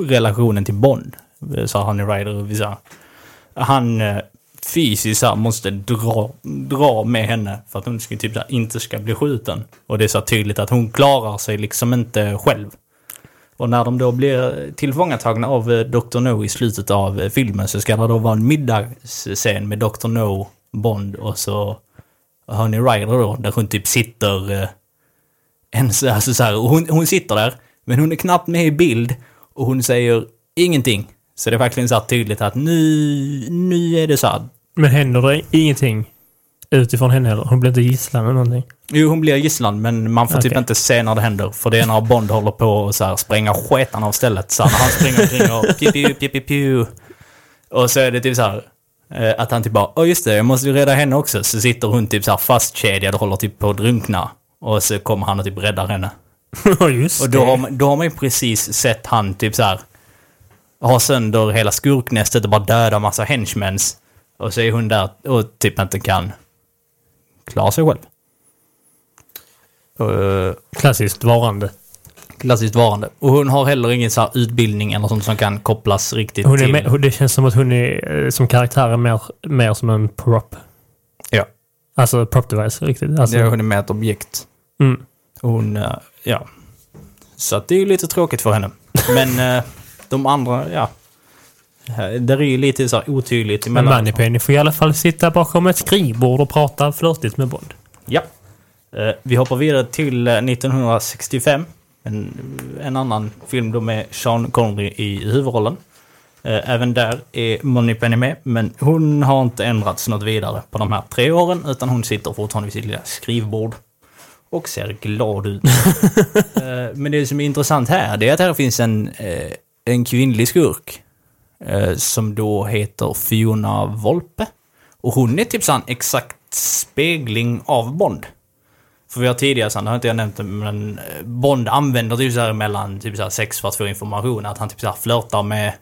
relationen till Bond. Eh, sa Honey Rider och vissa. Han eh, fysiskt här, måste dra, dra med henne för att hon ska, typ, här, inte ska bli skjuten. Och det är så tydligt att hon klarar sig liksom inte själv. Och när de då blir tillfångatagna av eh, Dr. No i slutet av filmen så ska det då vara en middagsscen med Dr. No, Bond och så Honey Rider då, där hon typ sitter... Eh, en, alltså så här, hon, hon sitter där, men hon är knappt med i bild och hon säger ingenting. Så det är verkligen så tydligt att nu, nu är det så här. Men händer det ingenting utifrån henne heller? Hon blir inte gisslan eller någonting? Jo, hon blir gisslan, men man får typ Okej. inte se när det händer. För det är när Bond håller på att så här spränga sketan av stället. Så här, när han springer omkring och piu, piu, piu, piu, piu. Och så är det typ så här eh, att han typ bara, åh just det, jag måste ju rädda henne också. Så sitter hon typ så här fastkedjad och håller typ på att drunkna. Och så kommer han och typ räddar henne. Ja, just Och då har, det. man, då har man ju precis sett han typ så här ha sönder hela skurknästet och bara döda massa henchmens. Och så är hon där och typ inte kan klara sig själv. Uh, Klassiskt varande. klassiskt varande. Och hon har heller ingen så utbildning eller sånt som kan kopplas riktigt Hon till... med, det känns som att hon är eh, som karaktär är mer, mer som en prop. Ja. Alltså prop device, riktigt. Alltså, Ja, hon är med ett objekt. mm. Hon, eh, ja. Så att det är ju lite tråkigt för henne. Men eh, de andra, ja. Eh, Det är ju lite så här otydligt Men emellan. Moneypenny får i alla fall sitta bakom ett skrivbord och prata flörtigt med Bond. Ja. Eh, Vi hoppar vidare till eh, 1965. En, en annan film då med Sean Connery i huvudrollen. Eh, Även där är Moneypenny med, men hon har inte ändrats något vidare på de här tre åren, utan hon sitter fortfarande vid sitt lilla skrivbord och ser glad ut. Eh, Men det som är intressant här, det är att här finns en, eh, en kvinnlig skurk eh, som då heter Fiona Volpe. Och hon är typ en exakt spegling av Bond. För vi har tidigare, sen har inte jag nämnt det, men Bond använder typ så här mellan typ så här sex för att få information. Att han typ så här flörtar med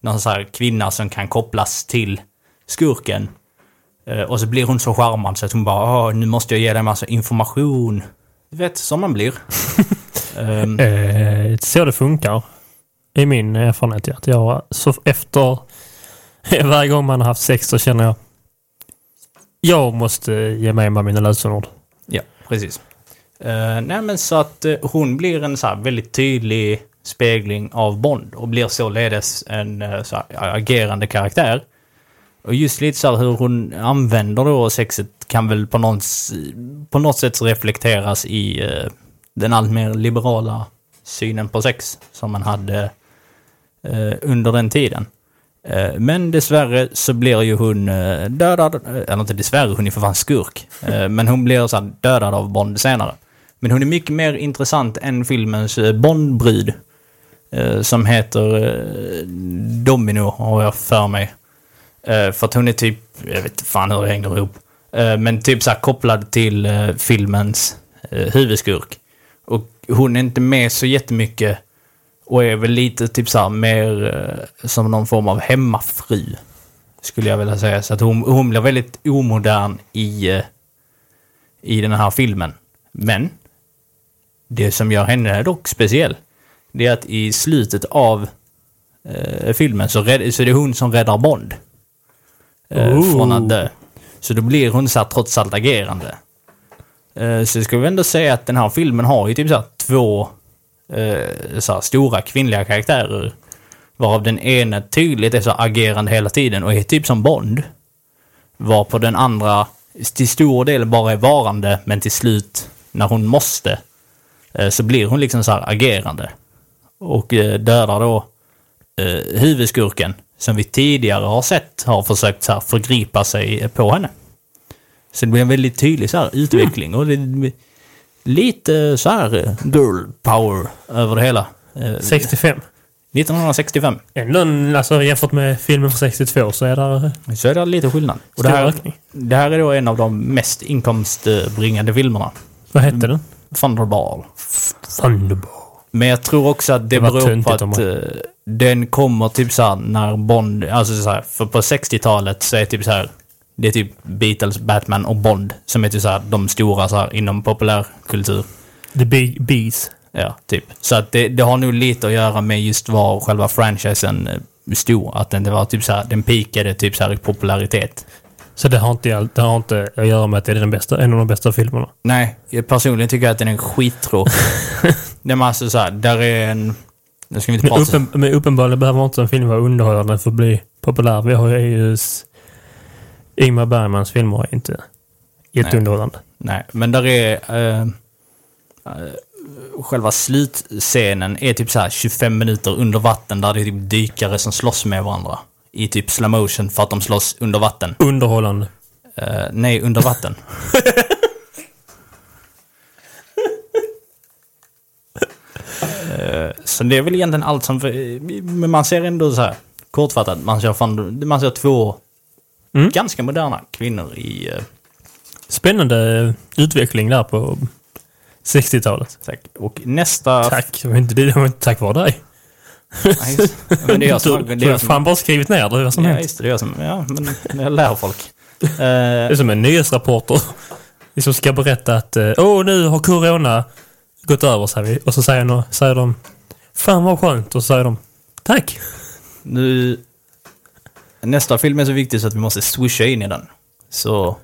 någon så här kvinna som kan kopplas till skurken. Eh, Och så blir hon så charmad så att hon bara nu måste jag ge dig massa information. Du vet, som man blir. Ehm, Eh, så det funkar. I min erfarenhet. Att jag, så efter varje gång man har haft sex så känner jag jag måste ge mig med mina lösenord. Ja, precis. Uh, nej men så att eh, hon blir en så här väldigt tydlig spegling av Bond och blir således en eh, så agerande karaktär. Och just lite så här hur hon använder då sexet kan väl på något, på något sätt reflekteras i eh, den alltmer liberala synen på sex som man hade eh, under den tiden. Eh, Men dessvärre så blir ju hon eh, dödad, eh, eller inte dessvärre, hon är för fan skurk. Eh, Men hon blir så här dödad av Bond senare. Men hon är mycket mer intressant än filmens eh, Bondbrud. eh, Som heter eh, Domino, har jag för mig. Eh, för att hon är typ, jag vet inte fan hur det hänger ihop. Eh, men typ så här kopplad till eh, filmens huvudskurk. Och hon är inte med så jättemycket. Och är väl lite typ så här mer som någon form av hemmafru. Skulle jag vilja säga. Så att hon, hon blir väldigt omodern i, i den här filmen. Men det som gör henne dock speciell, det är att i slutet av eh, filmen så, rädd, så är det hon som räddar Bond. Eh, från att dö. Så då blir hon så här trots allt agerande. Eh, så ska vi ändå säga att den här filmen har ju typ så här två eh, så här stora kvinnliga karaktärer. Varav den ena tydligt är så agerande hela tiden och är typ som Bond. Varpå den andra till stor del bara är varande, men till slut, när hon måste, eh, så blir hon liksom så här agerande. Och eh, dödar då eh, huvudskurken, som vi tidigare har sett har försökt så här förgripa sig på henne. Så det blir en väldigt tydlig så här utveckling och det är lite så här eh, girl power över det hela. Eh, 65. 1965. Ändå, alltså jämfört med filmen från 62 så är det Så är det lite skillnad. Och det här, det här är då en av de mest inkomstbringande filmerna. Vad hette den? Thunderball. Thunderball. Men jag tror också att det, Det beror på att man- eh, den kommer typ så här när Bond, alltså så här, för på 60-talet så är typ så här, det är typ Beatles, Batman och Bond som är typ så här de stora så här inom populärkultur. The Big Bees. Ja, typ. Så att det, det har nog lite att göra med just var själva franchisen eh, stod. Att den det var typ så här, den pikade typ så här i popularitet. Så det har, inte, det har inte att göra med att det är den bästa, en av de bästa filmerna. Nej, jag personligen tycker jag att den är skittråkig. det är alltså så här, där är en... Nu ska vi inte Men, prata... uppen, men uppenbarligen behöver inte en film vara underhållande för att bli populär. Vi har ju Ingmar Bergmans filmer är inte jätteunderhållande. Nej, men där är... Eh, eh, själva slutscenen är typ så här 25 minuter under vatten där det är typ dykare som slåss med varandra. I typ slow motion för att de slåss under vatten. Underhållande. Eh, nej, under vatten. så det är väl egentligen allt som... Men man ser ändå så här kortfattat, man ser, fan, man ser två Mm. ganska moderna kvinnor i... eh, Spännande utveckling där på 60-talet. Tack. Och nästa... Tack. Det var inte, det var inte tack vare dig. Nej, men det är jag som... Du Det är har jag som fan bara skrivit ner det, vad som ja, hänt. just det. Det är jag som... Ja, men jag lär folk. Eh, Det är som en nyhetsrapporter. Som ska berätta att eh, åh nu har corona gått över säger vi. Och så säger, någon, säger de Fan vad skönt. Och så säger de Tack. Nu... Nästa film är så viktig så att vi måste swisha in i den. Så...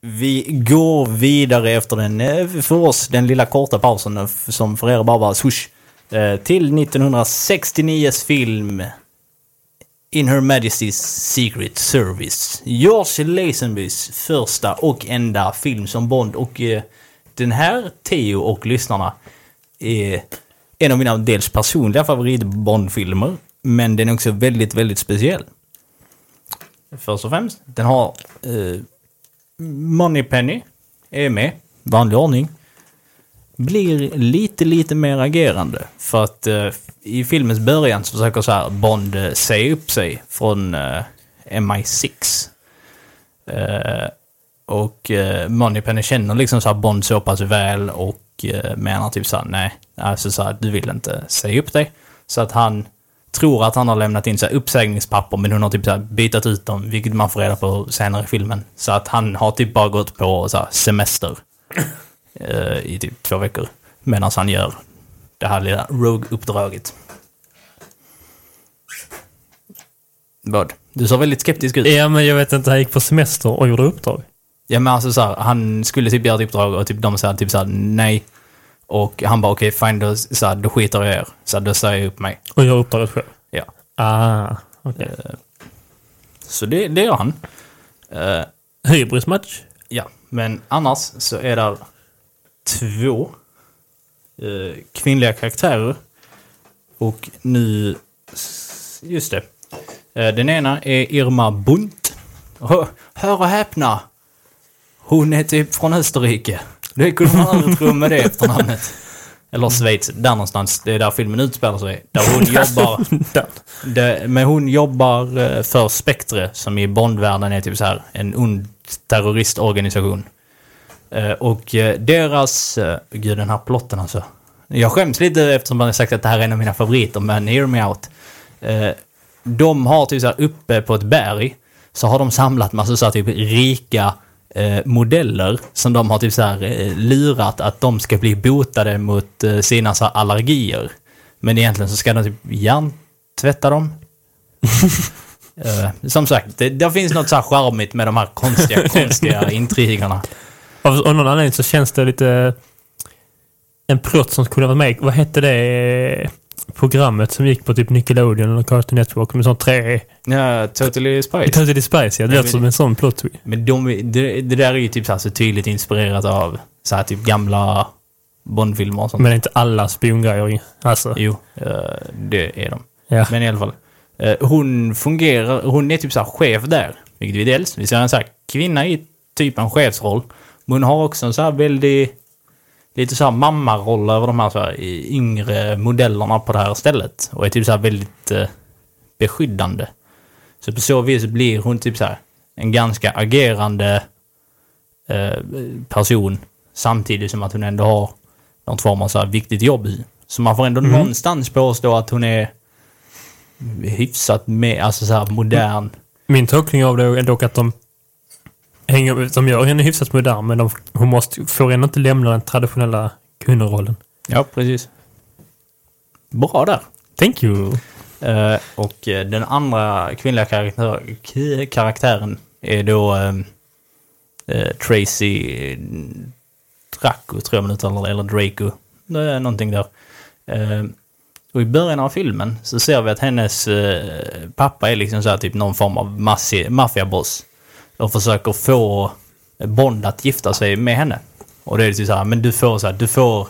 Vi går vidare efter den, eh, för oss, den lilla korta pausen eh, som för er bara var swish. Eh, till 1969s film in Her Majesty's Secret Service. George Lazenbys första och enda film som Bond och eh, den här Theo och lyssnarna är en av mina dels personliga favorit Bond-filmer. Men den är också väldigt, väldigt speciell. Först och främst, den har eh, Moneypenny är med, vanlig ordning. Blir lite, lite mer agerande. För att eh, i filmens början så försöker så här Bond eh, säga upp sig från eh, MI6. Eh, och eh, Moneypenny känner liksom så här Bond så pass väl och eh, menar typ så här, nej, alltså så här, du vill inte säga upp dig. Så att han tror att han har lämnat in så här uppsägningspapper men hon har typ så här bytat ut dem, vilket man får reda på senare i filmen. Så att han har typ bara gått på så här semester eh, i typ två veckor. Medan han gör det här lilla Rogue-uppdraget. Vad? Du såg väldigt skeptisk ut. Ja men jag vet inte, han gick på semester och gjorde uppdrag. Ja men alltså så här, han skulle typ göra ett uppdrag och typ de sa typ så här, nej. Och han bara okej fine då, så här, då skiter jag i er. Så här, då säger jag upp mig. Och gör uppdraget själv. Ja. Ah, okej. Så det, det gör han. Eh, Hybrismatch. ja, men annars så är där två eh, kvinnliga karaktärer. Och nu, just det. Eh, den ena är Irma Bunt. Hör, hör och häpna! Hon är typ från Österrike. Det kunde man aldrig tro med det efternamnet. Eller Schweiz, där någonstans. Det är där filmen utspelar sig. Där hon jobbar... Det, men hon jobbar eh, för Spectre, som i Bondvärlden är typ så här en ond terroristorganisation. Eh, Och eh, deras... eh, Gud, den här plotten alltså. Jag skäms lite eftersom man har sagt att det här är en av mina favoriter, men hear me out. De har typ så här uppe på ett berg, så har de samlat massa så här typ rika modeller som de har typ så här lurat att de ska bli botade mot sina så allergier. Men egentligen så ska de typ hjärntvätta dem. Som sagt, det, det finns något så här charmigt med de här konstiga, konstiga intrigerna. Av av någon anledning så känns det lite... En plott som skulle vara med. Vad hette det programmet som gick på typ Nickelodeon eller Cartoon Network med sån tre... Ja, totally spice. Totally Spice, ja. Det låter som en sån plot twist. Men de, det, det där är ju typ så, här så tydligt inspirerat av så här typ gamla Bondfilmer och sånt. Men inte alla spiongrejer. Alltså, Jo, eh, det är de. ja. Men i alla fall. Eh, hon fungerar, hon är typ så chef där. Vilket vi dels, vi ser en så här kvinna i typ en chefsroll. Men hon har också en så här väldigt, lite så här mammaroll över de här, så här yngre modellerna på det här stället. Och är typ så här väldigt eh, beskyddande. Så på så vis blir hon typ så här en ganska agerande eh, person. Samtidigt som att hon ändå har någon form av så här viktigt jobb i. Så man får ändå någonstans påstå att hon är hyfsat med, alltså så här modern. Min tolkning av det är dock att de hänger, de gör henne hyfsat modern, men de, hon måste, får ändå inte lämna den traditionella kvinnorollen. Ja, precis. Bra där. Thank you. Eh, och eh, den andra kvinnliga karaktär, karaktären är då eh, Tracy Draco, tror jag man uttalar det, eller Draco. Det är någonting där. Eh, och i början av filmen så ser vi att hennes pappa är liksom så här typ någon form av maffiaboss och försöker få Bond att gifta sig med henne. Och det är typ så här, men du får så här, du får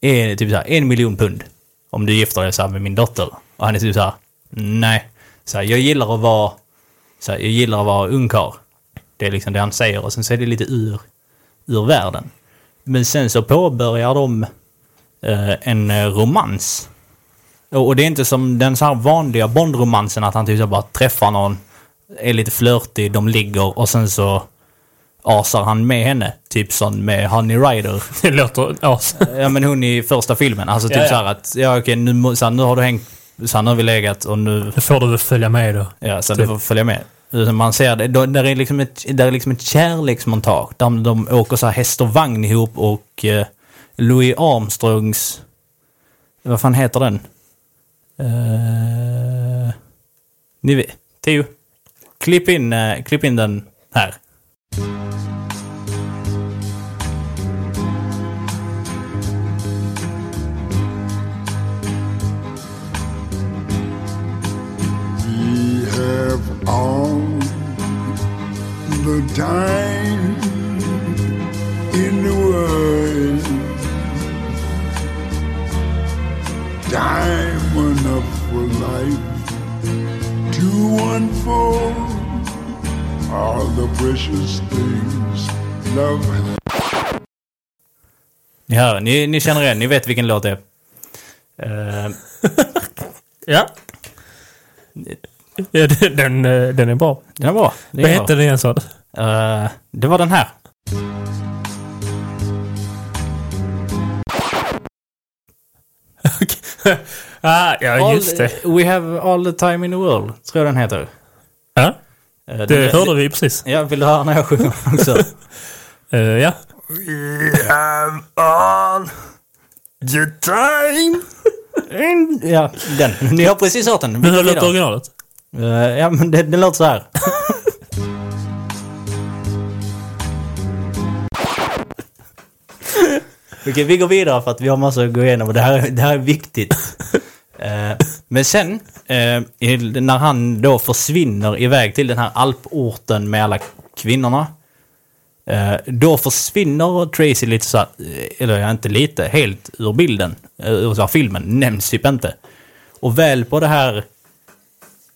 en, typ så här, en miljon pund om du gifter dig så här med min dotter. Och han är typ så här, nej. Så här, jag gillar att vara, så här, jag gillar att vara ungkarl. Det är liksom det han säger och sen så är det lite ur, ur världen. Men sen så påbörjar de eh, en romans. Och, och det är inte som den så här vanliga Bond-romansen att han typ så bara träffar någon, är lite flörtig, de ligger och sen så asar han med henne. Typ som med Honey Rider. Det låter as. Ja men hon i första filmen. Alltså typ Ja, ja. så här att, ja okej nu, så här, nu har du hängt, så här, nu har vi legat och nu, Nu får du väl följa med då. ja så Typ. du får följa med. Man ser det, då- där är liksom ett, där är liksom ett kärleksmontage. Där de åker så här häst och vagn ihop och eh, Louis Armstrongs, vad fan heter den? Uh, ni vet, Theo. Klipp in, eh, klipp in den här. We have all the time in the world. Time enough for life to unfold all the precious things love. Ni hör, ni, ni känner igen, ni vet vilken låt det är. Eh, Ja. ja den, den, eh, den är bra. den är bra. Det Vad är hette den igen sa du? Eh, det var den här. ah, ja, just det. We have all the time in the world, tror jag den heter. Ja, Eh, det den- hörde vi precis. Ja, vill du höra när jag sjunger också? Eh, ja. We have all the time in... Ja, den. Ni har precis hört den. Men hur låter originalet? Eh, ja, men det, det låter så här. Okej, vi går vidare för att vi har massor att gå igenom och det här, det här är viktigt. Eh, men sen, eh, när han då försvinner iväg till den här alporten med alla kvinnorna. Eh, då försvinner Tracy lite så här, eh, eller inte lite, helt ur bilden. eh, Ur så här, filmen, nämns typ inte. Och väl på det här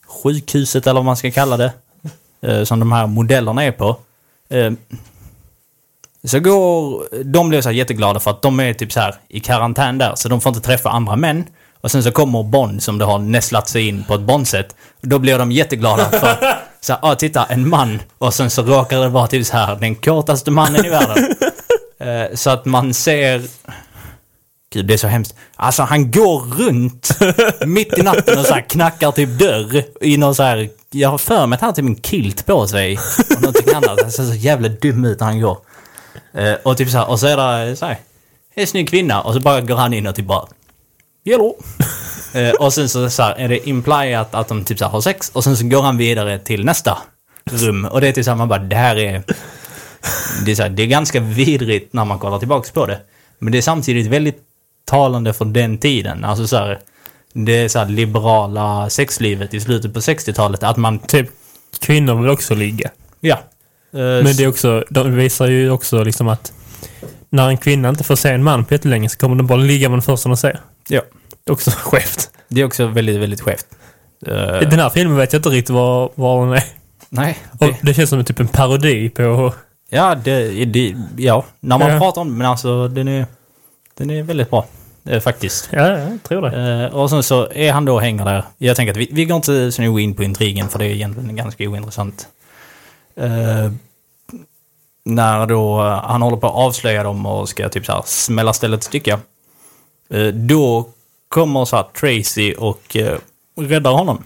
sjukhuset eller vad man ska kalla det. Eh, som de här modellerna är på. Så går, de blir så jätteglada för att de är typ så här i karantän där. Så de får inte träffa andra män. Och sen så kommer Bond som det har nästlat sig in på ett Bond-sätt. Då blir de jätteglada för så här, ah, titta en man. Och sen så råkar det vara typ så här den kortaste mannen i världen. Eh, så att man ser... Gud, det är så hemskt. Alltså han går runt mitt i natten och så här knackar typ dörr i någon så här... Jag har för mig att han har typ en kilt på sig. Och någonting annat. Han ser så jävla dum ut när han går. Eh, och typ så här, och så är det så här. En snygg kvinna och så bara går han in och typ bara... Hello! eh, och sen så, så här, är det implyat att de typ så här, har sex och sen så går han vidare till nästa rum. Och det är typ så här, man bara det här är... Det är, så här, det är ganska vidrigt när man kollar tillbaks på det. Men det är samtidigt väldigt talande för den tiden. Alltså så här, det så här liberala sexlivet i slutet på 60-talet. Att man... Typ, kvinnor vill också ligga. Ja. Eh, Men det är också, de visar ju också liksom att när en kvinna inte får se en man på jättelänge så kommer den bara ligga med den första den ser. Ja. Också skevt. Det är också väldigt, väldigt skevt. Eh, Den här filmen vet jag inte riktigt var, var den är. nej. Och Det, det känns som typ en parodi på... ja, det, det, ja, när man Ja. pratar om den, men alltså den är, den är väldigt bra. Eh, faktiskt. Ja, ja, jag tror det. Och sen så är han då och hänger där. Jag tänker att vi, vi går inte så nu in på intrigen för det är egentligen ganska ointressant. Eh, när då eh, han håller på att avslöja dem och ska typ så här smälla stället stycka. Eh, då kommer så här Tracy och eh, räddar honom.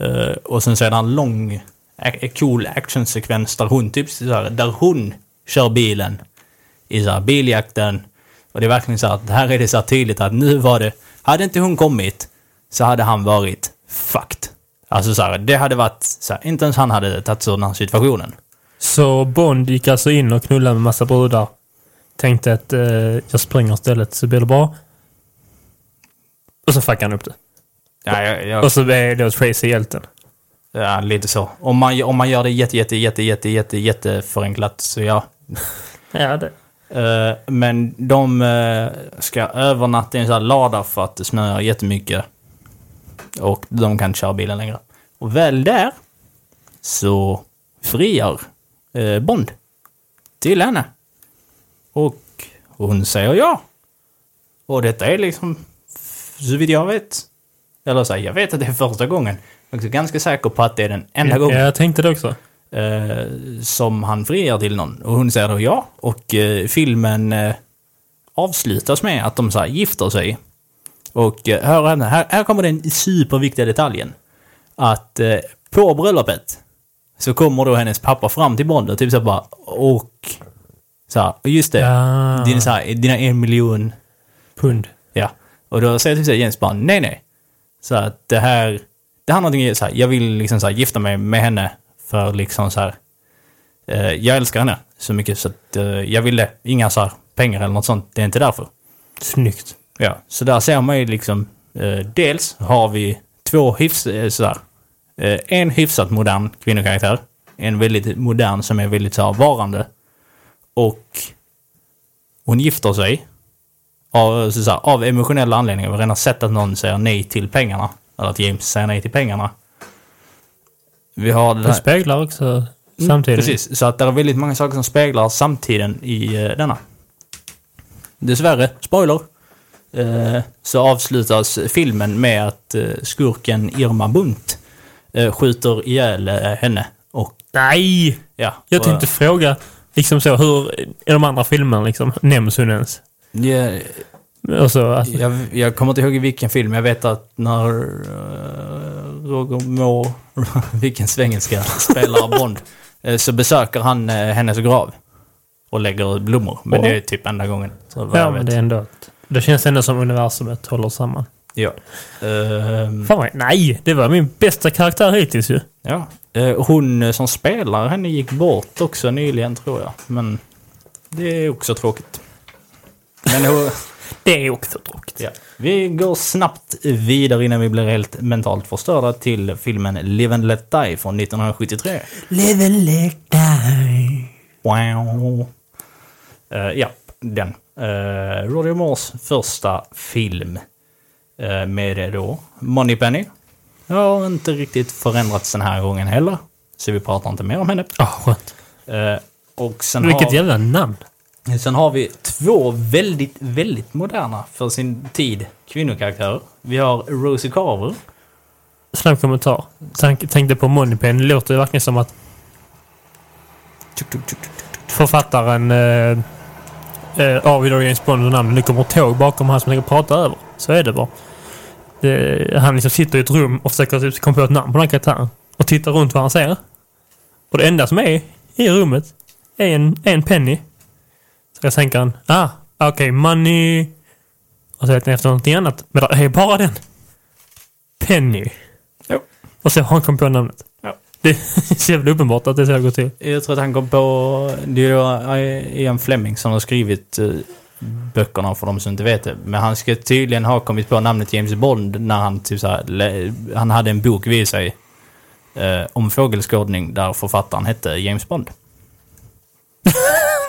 Eh, och sen så är det en lång, eh, eh, cool actionsekvens där hon typ så här, där hon kör bilen i så här biljakten. Och det är verkligen så att här är det så här tydligt att nu var det, hade inte hon kommit så hade han varit fucked. Alltså så här, det hade varit så här, inte ens han hade tagit sig ur den här situationen. Så Bond gick alltså in och knullade med massa brudar. Tänkte att eh, jag springer istället så blir det bra. Och så fuckade han upp det. Ja, jag, jag, Och så är då Tracy hjälten. ja, lite så. Om man, om man gör det jätte, jätte, jätte, jätte, jätte, jätte förenklat så ja. Ja, det. Eh, men de eh, ska övernatta i en sån här lada för att det snöar jättemycket. Och de kan inte köra bilen längre. Och väl där så friar eh, Bond till henne. Och hon säger ja. Och detta är liksom, så vitt jag vet, eller så här, jag vet att det är första gången. Jag är ganska säker på att det är den enda gången Ja, jag tänkte det också. eh, som han friar till någon. Och hon säger då ja. Och eh, filmen eh, avslutas med att de så här gifter sig. Och eh, hör här, här, här kommer den superviktiga detaljen. Att eh, på bröllopet så kommer då hennes pappa fram till Bond och typ så bara och så här, just det, Ja. dina, så här, dina en miljon Pund. Ja. Och då säger typ så här James bara nej, nej. Så att det här, det här någonting så här, jag vill liksom så här gifta mig med henne för liksom så här, eh, jag älskar henne så mycket så att eh, jag ville inga så här pengar eller något sånt, det är inte därför. Snyggt. Ja, så där ser man ju liksom, eh, dels har vi två hyfs, eh, sådär, eh, en hyfsat modern kvinnokaraktär, en väldigt modern som är väldigt så här, varande. Och hon gifter sig av, så, så här, av emotionella anledningar. Vi har redan sett att någon säger nej till pengarna. Eller att James säger nej till pengarna. Vi har det Det speglar också samtidigt. Precis, så att det är väldigt många saker som speglar samtiden i eh, denna. Dessvärre, spoiler, eh, så avslutas filmen med att eh, skurken Irma Bunt eh, skjuter ihjäl eh, henne. Och Nej! ja. Jag och- tänkte fråga, liksom så, hur i de andra filmerna liksom, nämns hon ens? Ja, Och så, att, jag, jag kommer inte ihåg i vilken film, jag vet att när uh, Roger Moore, vilken svengelska, spelar Bond, eh, så besöker han eh, hennes grav. Och lägger blommor. Men Åh. det är typ enda gången. Ja, men det är ändå... Det känns ändå som universumet håller samman. Ja. Ehm, Fan vad, nej! Det var min bästa karaktär hittills ju. ja. Eh, hon eh, som spelar henne gick bort också nyligen tror jag. Men det är också tråkigt. Men hon, Det är också tråkigt. ja. Vi går snabbt vidare innan vi blir helt mentalt förstörda till filmen Live and Let Die från 1973. Live and let die. Wow. Eh, ja, den. Uh, Roger Moores första film uh, med det då Moneypenny. Har inte riktigt förändrats den här gången heller. Så vi pratar inte mer om henne. Ah, skönt. Eh, och sen Vilket har, jävla namn. sen har vi två väldigt, väldigt moderna för sin tid kvinnokaraktärer. Vi har Rosie Carver. Snabb kommentar. Tänk, tänkte på Moneypen. Det låter ju verkligen som att författaren eh, eh, av James Bond och namn, det kommer tåg bakom han som och pratar över. Så är det bara. Det, han liksom sitter i ett rum och försöker typ komma på ett namn på den här karaktären. Och tittar runt vad han ser. Och det enda som är i rummet är en, en penny. Så jag tänker han, ah, okej, money. Och så vet ni efter någonting annat. Men det är bara den. Penny. Jo. Och så har han kommit på namnet. Det är så jävla uppenbart att det är så det går till. Jag tror att han kom på... Det är då Ian Fleming som har skrivit eh, böckerna för de som inte vet det. Men han ska tydligen ha kommit på namnet James Bond när han typ så här, Han hade en bok vid sig eh, om fågelskådning där författaren hette James Bond.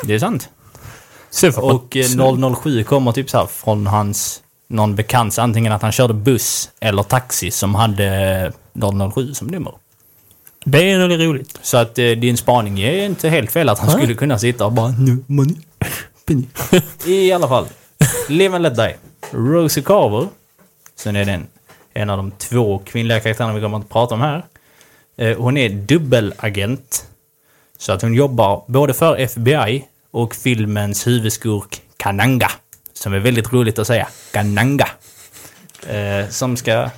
det är sant. Och eh, 007 kommer typ så här från hans, någon bekant, antingen att han körde buss eller taxi som hade 007 som nummer. Det är nog roligt. Så att eh, din spaning är inte helt fel att han skulle kunna sitta och bara nu, money, penny. I alla fall. Live and let die. Rosie Carver. Sen är den en av de två kvinnliga karaktärerna vi kommer att prata om här. Eh, hon är dubbelagent. Så att hon jobbar både för FBI och filmens huvudskurk Kananga. Som är väldigt roligt att säga. Kananga. Eh, som ska...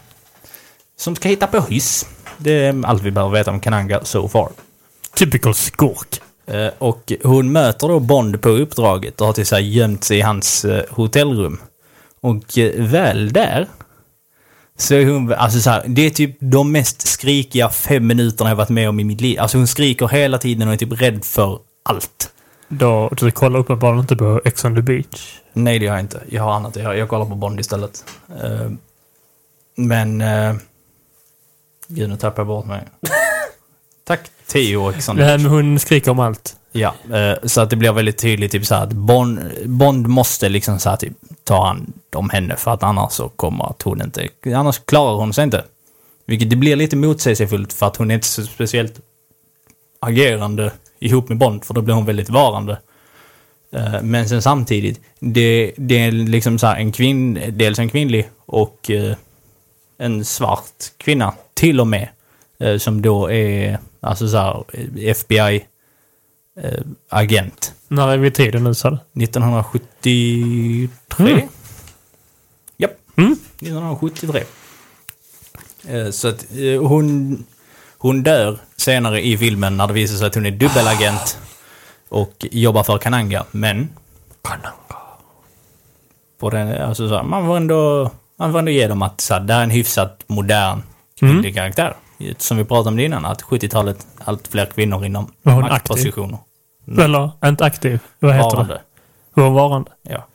Som ska hitta på hyss. Det är allt vi behöver veta om Kananga so far. Typical skurk. Eh, Och hon möter då Bond på uppdraget och har till sig gömt sig i hans eh, hotellrum. Och eh, väl där så är hon, alltså så här, det är typ de mest skrikiga fem minuterna jag varit med om i mitt liv. Alltså hon skriker hela tiden och är typ rädd för allt. Då, du kollar uppenbarligen inte på Ex on the beach. Nej, det gör jag inte. Jag har annat att göra. Jag kollar på Bond istället. Men... Gud, nu tappar jag bort mig. Tack, Theo. Det här med hon skriker om allt. Ja, eh, så att det blir väldigt tydligt typ så här att Bond, Bond måste liksom så här typ ta hand om henne för att annars så kommer att hon inte, annars klarar hon sig inte. Vilket det blir lite motsägelsefullt för att hon är inte så speciellt agerande ihop med Bond för då blir hon väldigt varande. Eh, Men sen samtidigt, det, det är liksom så här en kvinn, dels en kvinnlig och eh, en svart kvinna till och med. eh, Som då är alltså så här FBI eh, agent. När är vi i tiden nu sa du? 1973? Mm. Japp, Mm. 1973. Eh, Så att eh, hon, hon dör senare i filmen när det visar sig att hon är dubbelagent och jobbar för Kananga. Men på den, alltså så här, man, får ändå, man får ändå ge dem att så här, det är en hyfsat modern kvinnlig karaktär. Som vi pratade om det innan, att 70-talet allt fler kvinnor inom hon maktpositioner. Eller inte aktiv. Vad heter det? Varande. Hon var varande. Ja.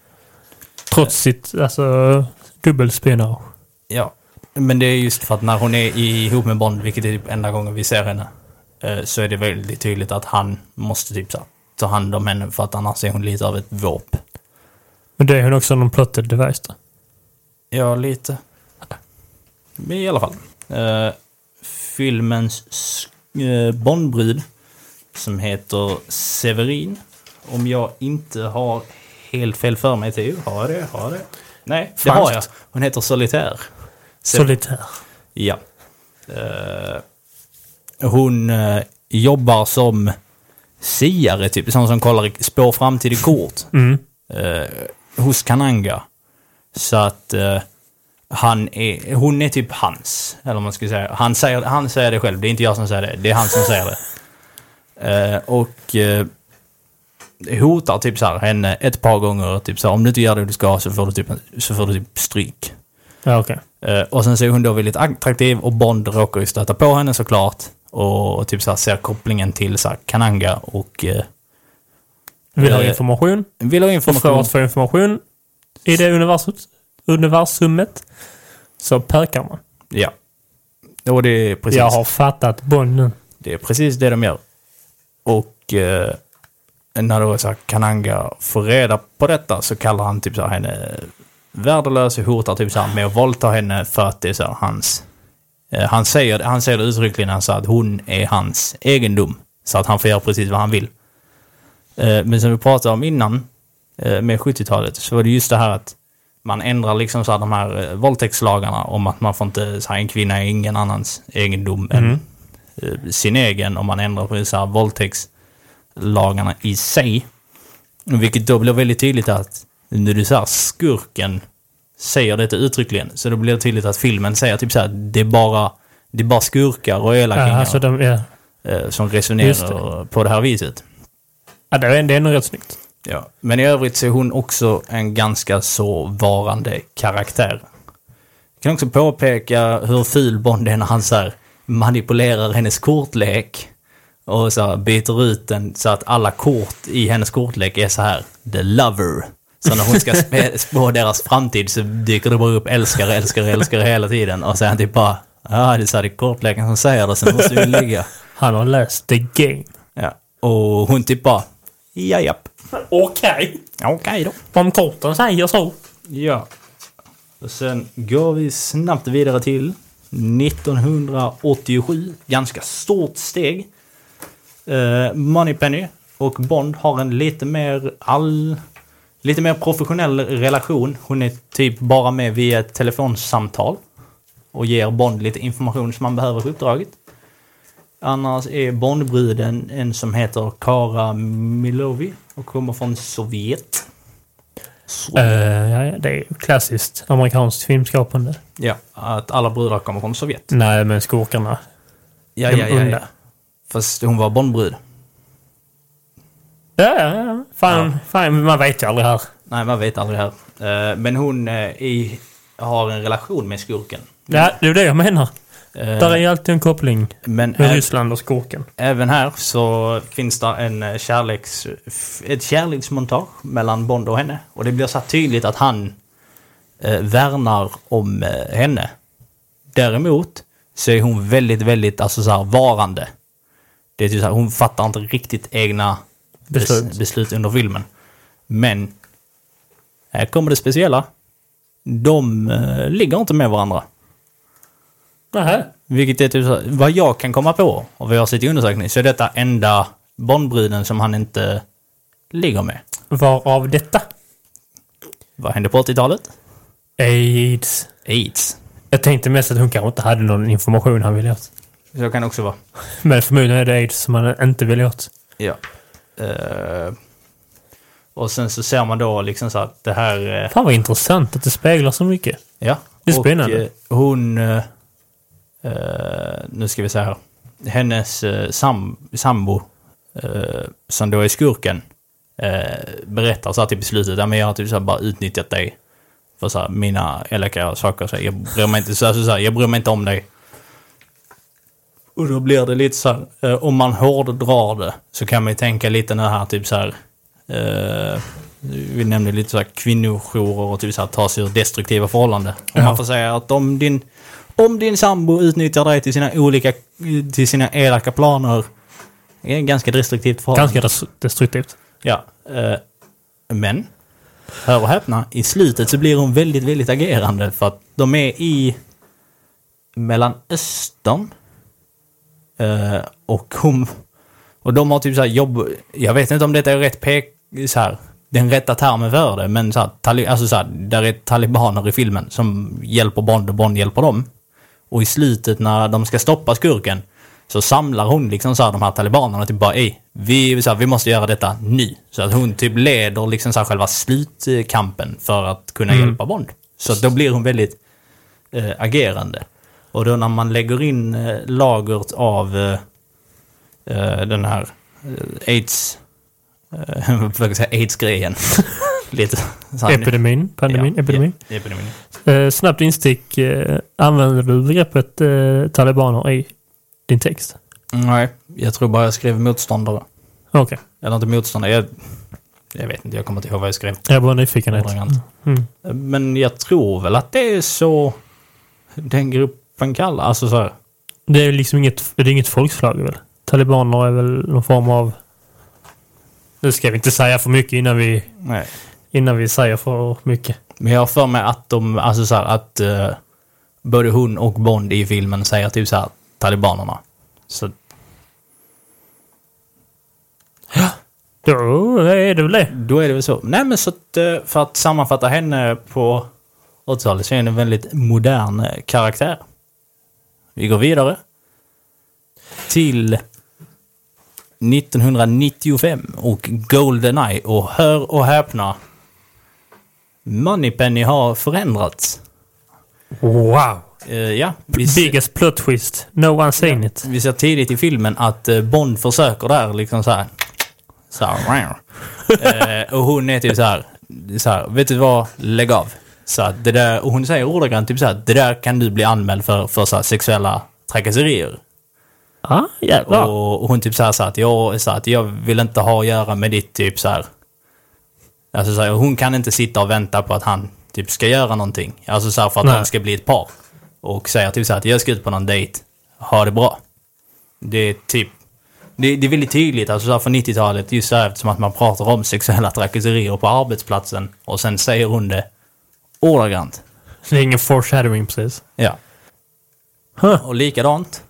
Trots sitt alltså, dubbelspionage. Ja, men det är just för att när hon är ihop med Bond, vilket är typ enda gången vi ser henne, eh, så är det väldigt tydligt att han måste typ så ta hand om henne för att annars är hon lite av ett våp. Men det är hon också någon plotted device då. Ja, lite. Men i alla fall. Eh, filmens uh, Bondbrud, som heter Severin. Om jag inte har helt fel för mig, Theo. Har jag det? Har jag det? Nej, det har jag. Hon heter Solitaire. Se- Solitär. Ja. Eh, hon eh, jobbar som siare, typ. Sån som kollar spår framtid i kort. Mm. eh, hos Kananga. Så att eh, han är, hon är typ hans. Eller man ska säga. Han säger, han säger det själv, det är inte jag som säger det. Det är han som säger det. Eh, och eh, hotar typ så här henne ett par gånger. Typ så här, om du inte gör det du ska så får du typ, så får du typ stryk. Ja, okej. Eh, och sen så är hon då väldigt attraktiv och Bond råkar ju stöta på henne såklart. Och, typ så här ser kopplingen till så här Kananga och eh, Vill ha Eh, information. vill ha Och för information. att få information i det universumet, universumet så pökar man. Ja. Och det är precis, Jag har fattat Bond nu. det, är precis det de gör. Och eh, när då så här Kananga får reda på detta så kallar han typ så här henne värdelös och hotar typ så här med att våldta henne för att det är så här hans... Eh, han, säger, han säger det uttryckligen, han säger att hon är hans egendom. Så att han får göra precis vad han vill. Eh, men som vi pratade om innan, eh, med 70-talet, så var det just det här att man ändrar liksom så här de här eh, våldtäktslagarna om att man får inte, så här, en kvinna är ingen annans egendom än eh, sin egen. Om man ändrar på så här våldtäktslagarna i sig. Vilket då blir väldigt tydligt att när du säger skurken säger detta uttryckligen, så då blir det tydligt att filmen säger typ så här, det är bara, det är bara skurkar och elakingar Ja, alltså de, ja. eh, som resonerar på det här viset. ja, det är det nog rätt snyggt. Ja. Men i övrigt så är hon också en ganska så varande karaktär. Jag kan också påpeka hur ful Bond är när han så här manipulerar hennes kortlek. Och så här byter ut den så att alla kort i hennes kortlek är så här The Lover. Så när hon ska spå deras framtid så dyker det bara upp älskare, älskare, älskare hela tiden. Och han typ bara Ja, det är så här, det är kortleken som säger det, sen måste vi ligga. Han har läst the game. Ja. Och hon typ bara Ja, japp. Okej. Okej då. Om korten säger så. Ja. Och sen går vi snabbt vidare till 1987. Ganska stort steg. Uh, Moneypenny och Bond har en lite mer all... Lite mer professionell relation. Hon är typ bara med via ett telefonsamtal. Och ger Bond lite information som han behöver för uppdraget. Annars är Bondbruden en som heter Kara Milovi och kommer från Sovjet. Så- Uh, ja, ja, det är ju klassiskt amerikanskt filmskapande. Ja, att alla brudar kommer från Sovjet. Nej, men skurkarna. Ja, De ja, ja, ja. onda. Fast hon var Bondbrud. Ja, ja, ja. Fan, fan, man vet ju aldrig här. Nej, man vet aldrig här. Eh, Men hon eh, i, har en relation med skurken. Ja, det är det jag menar. Eh, Där är alltid en koppling Men med Ryssland och skurken. även här så finns det en eh, kärleks, ett kärleksmontage mellan Bond och henne. Och det blir så tydligt att han eh, värnar om eh, henne. Däremot så är hon väldigt, väldigt alltså så här, varande. Det är typ så här, hon fattar inte riktigt egna Beslut. beslut. beslut under filmen. Men här kommer det speciella. De eh, ligger inte med varandra. Nähä. Vilket är typ vad jag kan komma på och vad jag har sett i undersökning så är detta enda Bondbruden som han inte ligger med. Varav detta? Vad hände på 80-talet? Aids. Aids. Jag tänkte mest att hon kanske inte hade någon information han ville åt. Så kan det också vara. Men förmodligen är det aids som han inte vill åt. Ja. Eh, och sen så ser man då liksom så att det här... eh, Fan vad intressant att det speglar så mycket. Ja. Det är och, spännande. eh, hon... eh, eh, nu ska vi se här. Hennes uh, sam, sambo, eh, som då är skurken, eh, berättar så här till beslutet. Ja, men jag har typ så här bara utnyttjat dig. För så här, mina elaka saker. Så här, jag, bryr mig inte, så här, så här, jag bryr mig inte om dig. Och då blir det lite så här, eh, om man hårddrar det så kan man ju tänka lite den här typ så här. Eh, vi nämnde lite så här kvinnojourer och typ så här ta sig ur destruktiva förhållanden. Om man får säga att om din, om din sambo utnyttjar dig till sina olika, till sina elaka planer. Det är ganska destruktivt förhållande. Ganska des- destruktivt. Ja. Eh, men, hör och häpna, i slutet så blir hon väldigt, väldigt agerande för att de är i Mellanöstern. Eh, och hon... Och de har typ så jobb... Jag vet inte om detta är rätt pek... Så här, den rätta termen för det, men så här, alltså så här, där är talibaner i filmen som hjälper Bond och Bond hjälper dem. Och i slutet när de ska stoppa skurken så samlar hon liksom så här, de här talibanerna typ bara Ej, vi, så här, vi måste göra detta nu. Så att hon typ leder liksom så här, själva slutkampen för att kunna hjälpa Bond. Så att då blir hon väldigt eh, agerande. Och då när man lägger in eh, lagret av eh, den här aids... Jag säga? Aids-grejen. Lite Epidemin, pandemin, Ja, epidemin. ja, epidemin. Eh, snabbt instick. Eh, använder du begreppet eh, talibaner i din text? Nej, jag tror bara jag skrev motståndare. Okej. Eller inte motståndare. Jag, jag vet inte, jag kommer inte ihåg vad jag skrev. Jag var. Ordagrant. Mm. Men jag tror väl att det är så den gruppen kallar. Alltså så här. Det är liksom inget, det är inget folkslag väl? Talibaner är väl någon form av... Nu ska vi inte säga för mycket innan vi, Nej. Innan vi säger för mycket. Men jag har för mig att de, alltså så här, att eh, både hon och Bond i filmen säger typ så här, talibanerna. Så Då är det väl det. då är det väl så. Nej men så att, eh, för att sammanfatta henne på 80-talet så är hon en väldigt modern eh, karaktär. Vi går vidare. Till 1995 och Goldeneye och hör och häpna. Moneypenny har förändrats. Wow! Eh, ja, Biggest plot twist. No one seen it. vi ser tidigt i filmen att eh, Bond försöker där liksom så här. Så här. eh, och hon är typ så här, så här. Vet du vad? Lägg av. Så att det där, och hon säger ordagrant typ så här. Det där kan du bli anmäld för, för så här, sexuella trakasserier. Ah, jävlar. Och, och hon typ så här, så att jag, så att jag vill inte ha att göra med ditt typ så här. Alltså så här, hon kan inte sitta och vänta på att han typ ska göra någonting. Alltså så här för att Nej. de ska bli ett par. Och säger typ så här att jag ska ut på någon dejt. Ha det bra. Det är typ Det, det är väldigt tydligt, alltså så här från 90-talet, just så här, eftersom att man pratar om sexuella trakasserier på arbetsplatsen och sen säger hon det ordagrant. Det är ingen foreshadowing precis. Ja. Huh. Och likadant,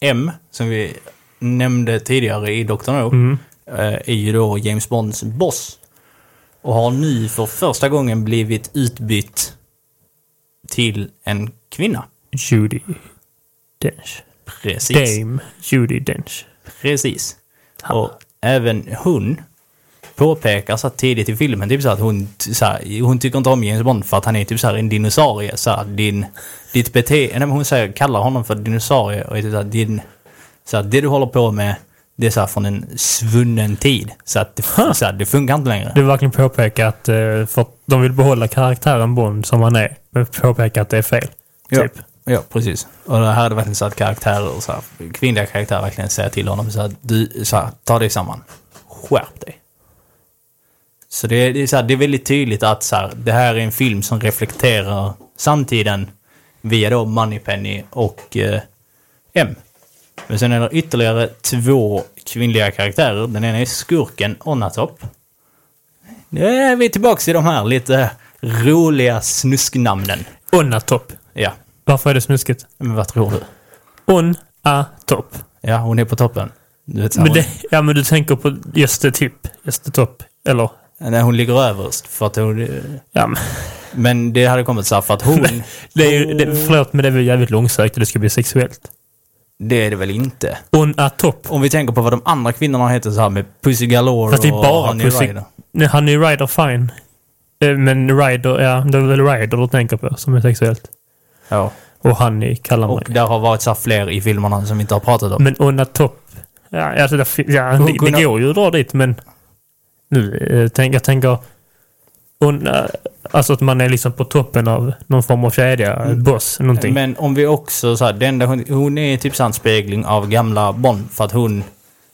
M, som vi nämnde tidigare i Dr. No, Mm. eh, är ju då James Bonds boss. Och har nu för första gången blivit utbytt till en kvinna. Judy Dench. Precis. Dame Judy Dench. Precis. Och även hon påpekar så tidigt i filmen typ så att hon, så här, hon tycker inte om James Bond för att han är typ så här en dinosaurie. Så här, din, ditt beteende, hon säger, kallar honom för dinosaurie och är typ så här, din, så här, det du håller på med det är så här från en svunnen tid. Så att det, så här, det funkar inte längre. Det vill verkligen påpeka att eh, för de vill behålla karaktären Bond som han är. Men påpeka att det är fel. Ja. Typ. Ja, precis. Och det här är det verkligen så att karaktärer, så här, kvinnliga karaktärer verkligen säger till honom så att du, så här, ta dig samman. Skärp dig. Så det, är- det, är, så här, det är väldigt tydligt att så här, det här är en film som reflekterar samtiden via då Moneypenny och eh, M. Men sen är det ytterligare två kvinnliga karaktärer. Den ena är skurken Onatop. Nu är vi tillbaka till de här lite roliga snusknamnen. On-a-top. Ja, Varför är det snuskigt? men vad tror du? On-a-top. Ja, hon är på toppen. Du vet, Men det, ja, men du tänker på just det typ. Just det topp. Eller? nej, hon ligger överst. För att hon, Ja, men men det hade kommit så här för att hon... det är ju, det, förlåt, men det är väl jävligt långsökt det ska bli sexuellt. Det är det väl inte. On-a-top. Om vi tänker på vad de andra kvinnorna heter så här med Pussy Galore Fast det är och bara Honey Pussy- Rider. Nej, han är ju Ryder fine. Eh, Men Ryder, ja, det är väl Ryder du tänker på som är sexuellt. Ja. Och Honey kallar man Och där har varit så här fler i filmerna som vi inte har pratat om. Men on a top. Ja, alltså det, ja, Hon det, det går ju att dra dit, men... Nu, eh, tänk, jag tänker... On, eh, alltså att man är liksom på toppen av någon form av kedja, Mm. boss, någonting. Men om vi också så här, det enda hon, hon är typ en spegling av gamla Bond för att hon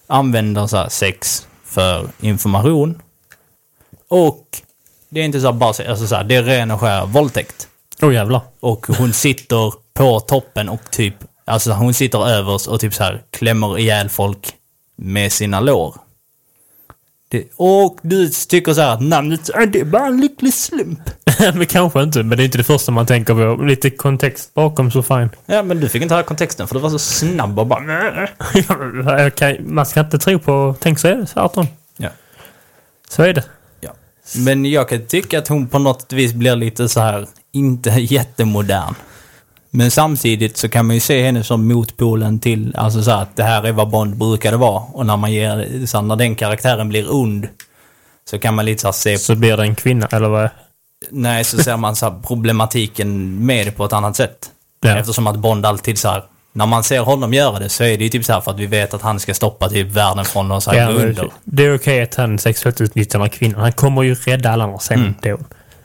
använder så här sex för information. Och det är inte så här bara, alltså så här, det är ren och skär våldtäkt. Åh oh, jävlar. Och hon sitter på toppen och typ, alltså hon sitter överst och typ så här klämmer ihjäl folk med sina lår. Det, och du tycker så här att namnet, "Ah, det är bara en lycklig slump. men kanske inte, men det är inte det första man tänker på. Lite kontext bakom så fine. Ja, men du fick inte höra kontexten för du var så snabb och bara... Jag kan, man ska inte tro på... Tänk så är det, sa Arton. Ja. Så är det. Ja. Men jag kan tycka att hon på något vis blir lite så här, inte jättemodern. Men samtidigt så kan man ju se henne som motpolen till, alltså så här, att det här är vad Bond brukade vara. Och när man ger, så här, när den karaktären blir ond, så kan man lite så här se, Så blir det en kvinna, eller vad? nej så ser man så här problematiken med det på ett annat sätt. Ja. Eftersom att Bond alltid så här, när man ser honom göra det så är det ju typ så här för att vi vet att han ska stoppa typ världen från att så här, Ja, under. det är okej att han sexuellt utnyttjar den kvinnan. Han kommer ju rädda alla andra sen. Mm. Då.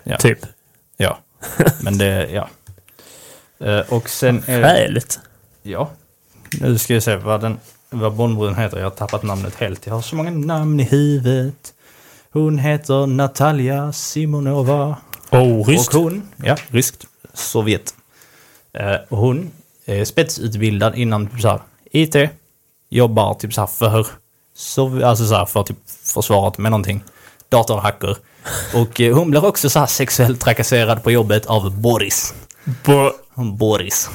Ja. Typ. Ja, men det, ja. Eh, och sen Skäligt. ja. Nu ska jag se vad den, vad Bondbruden heter. Jag har tappat namnet helt. Jag har så många namn i huvudet. Hon heter Natalia Simonova. Oh, ryskt. Och hon, ja, ryskt, Sovjet. Eh, och hon är spetsutbildad inom typ så här, IT. Jobbar typ så här för, Sov- alltså så här för typ försvaret med någonting. Datorhacker. Och eh, hon blir också så här sexuellt trakasserad på jobbet av Boris. Bo- Boris.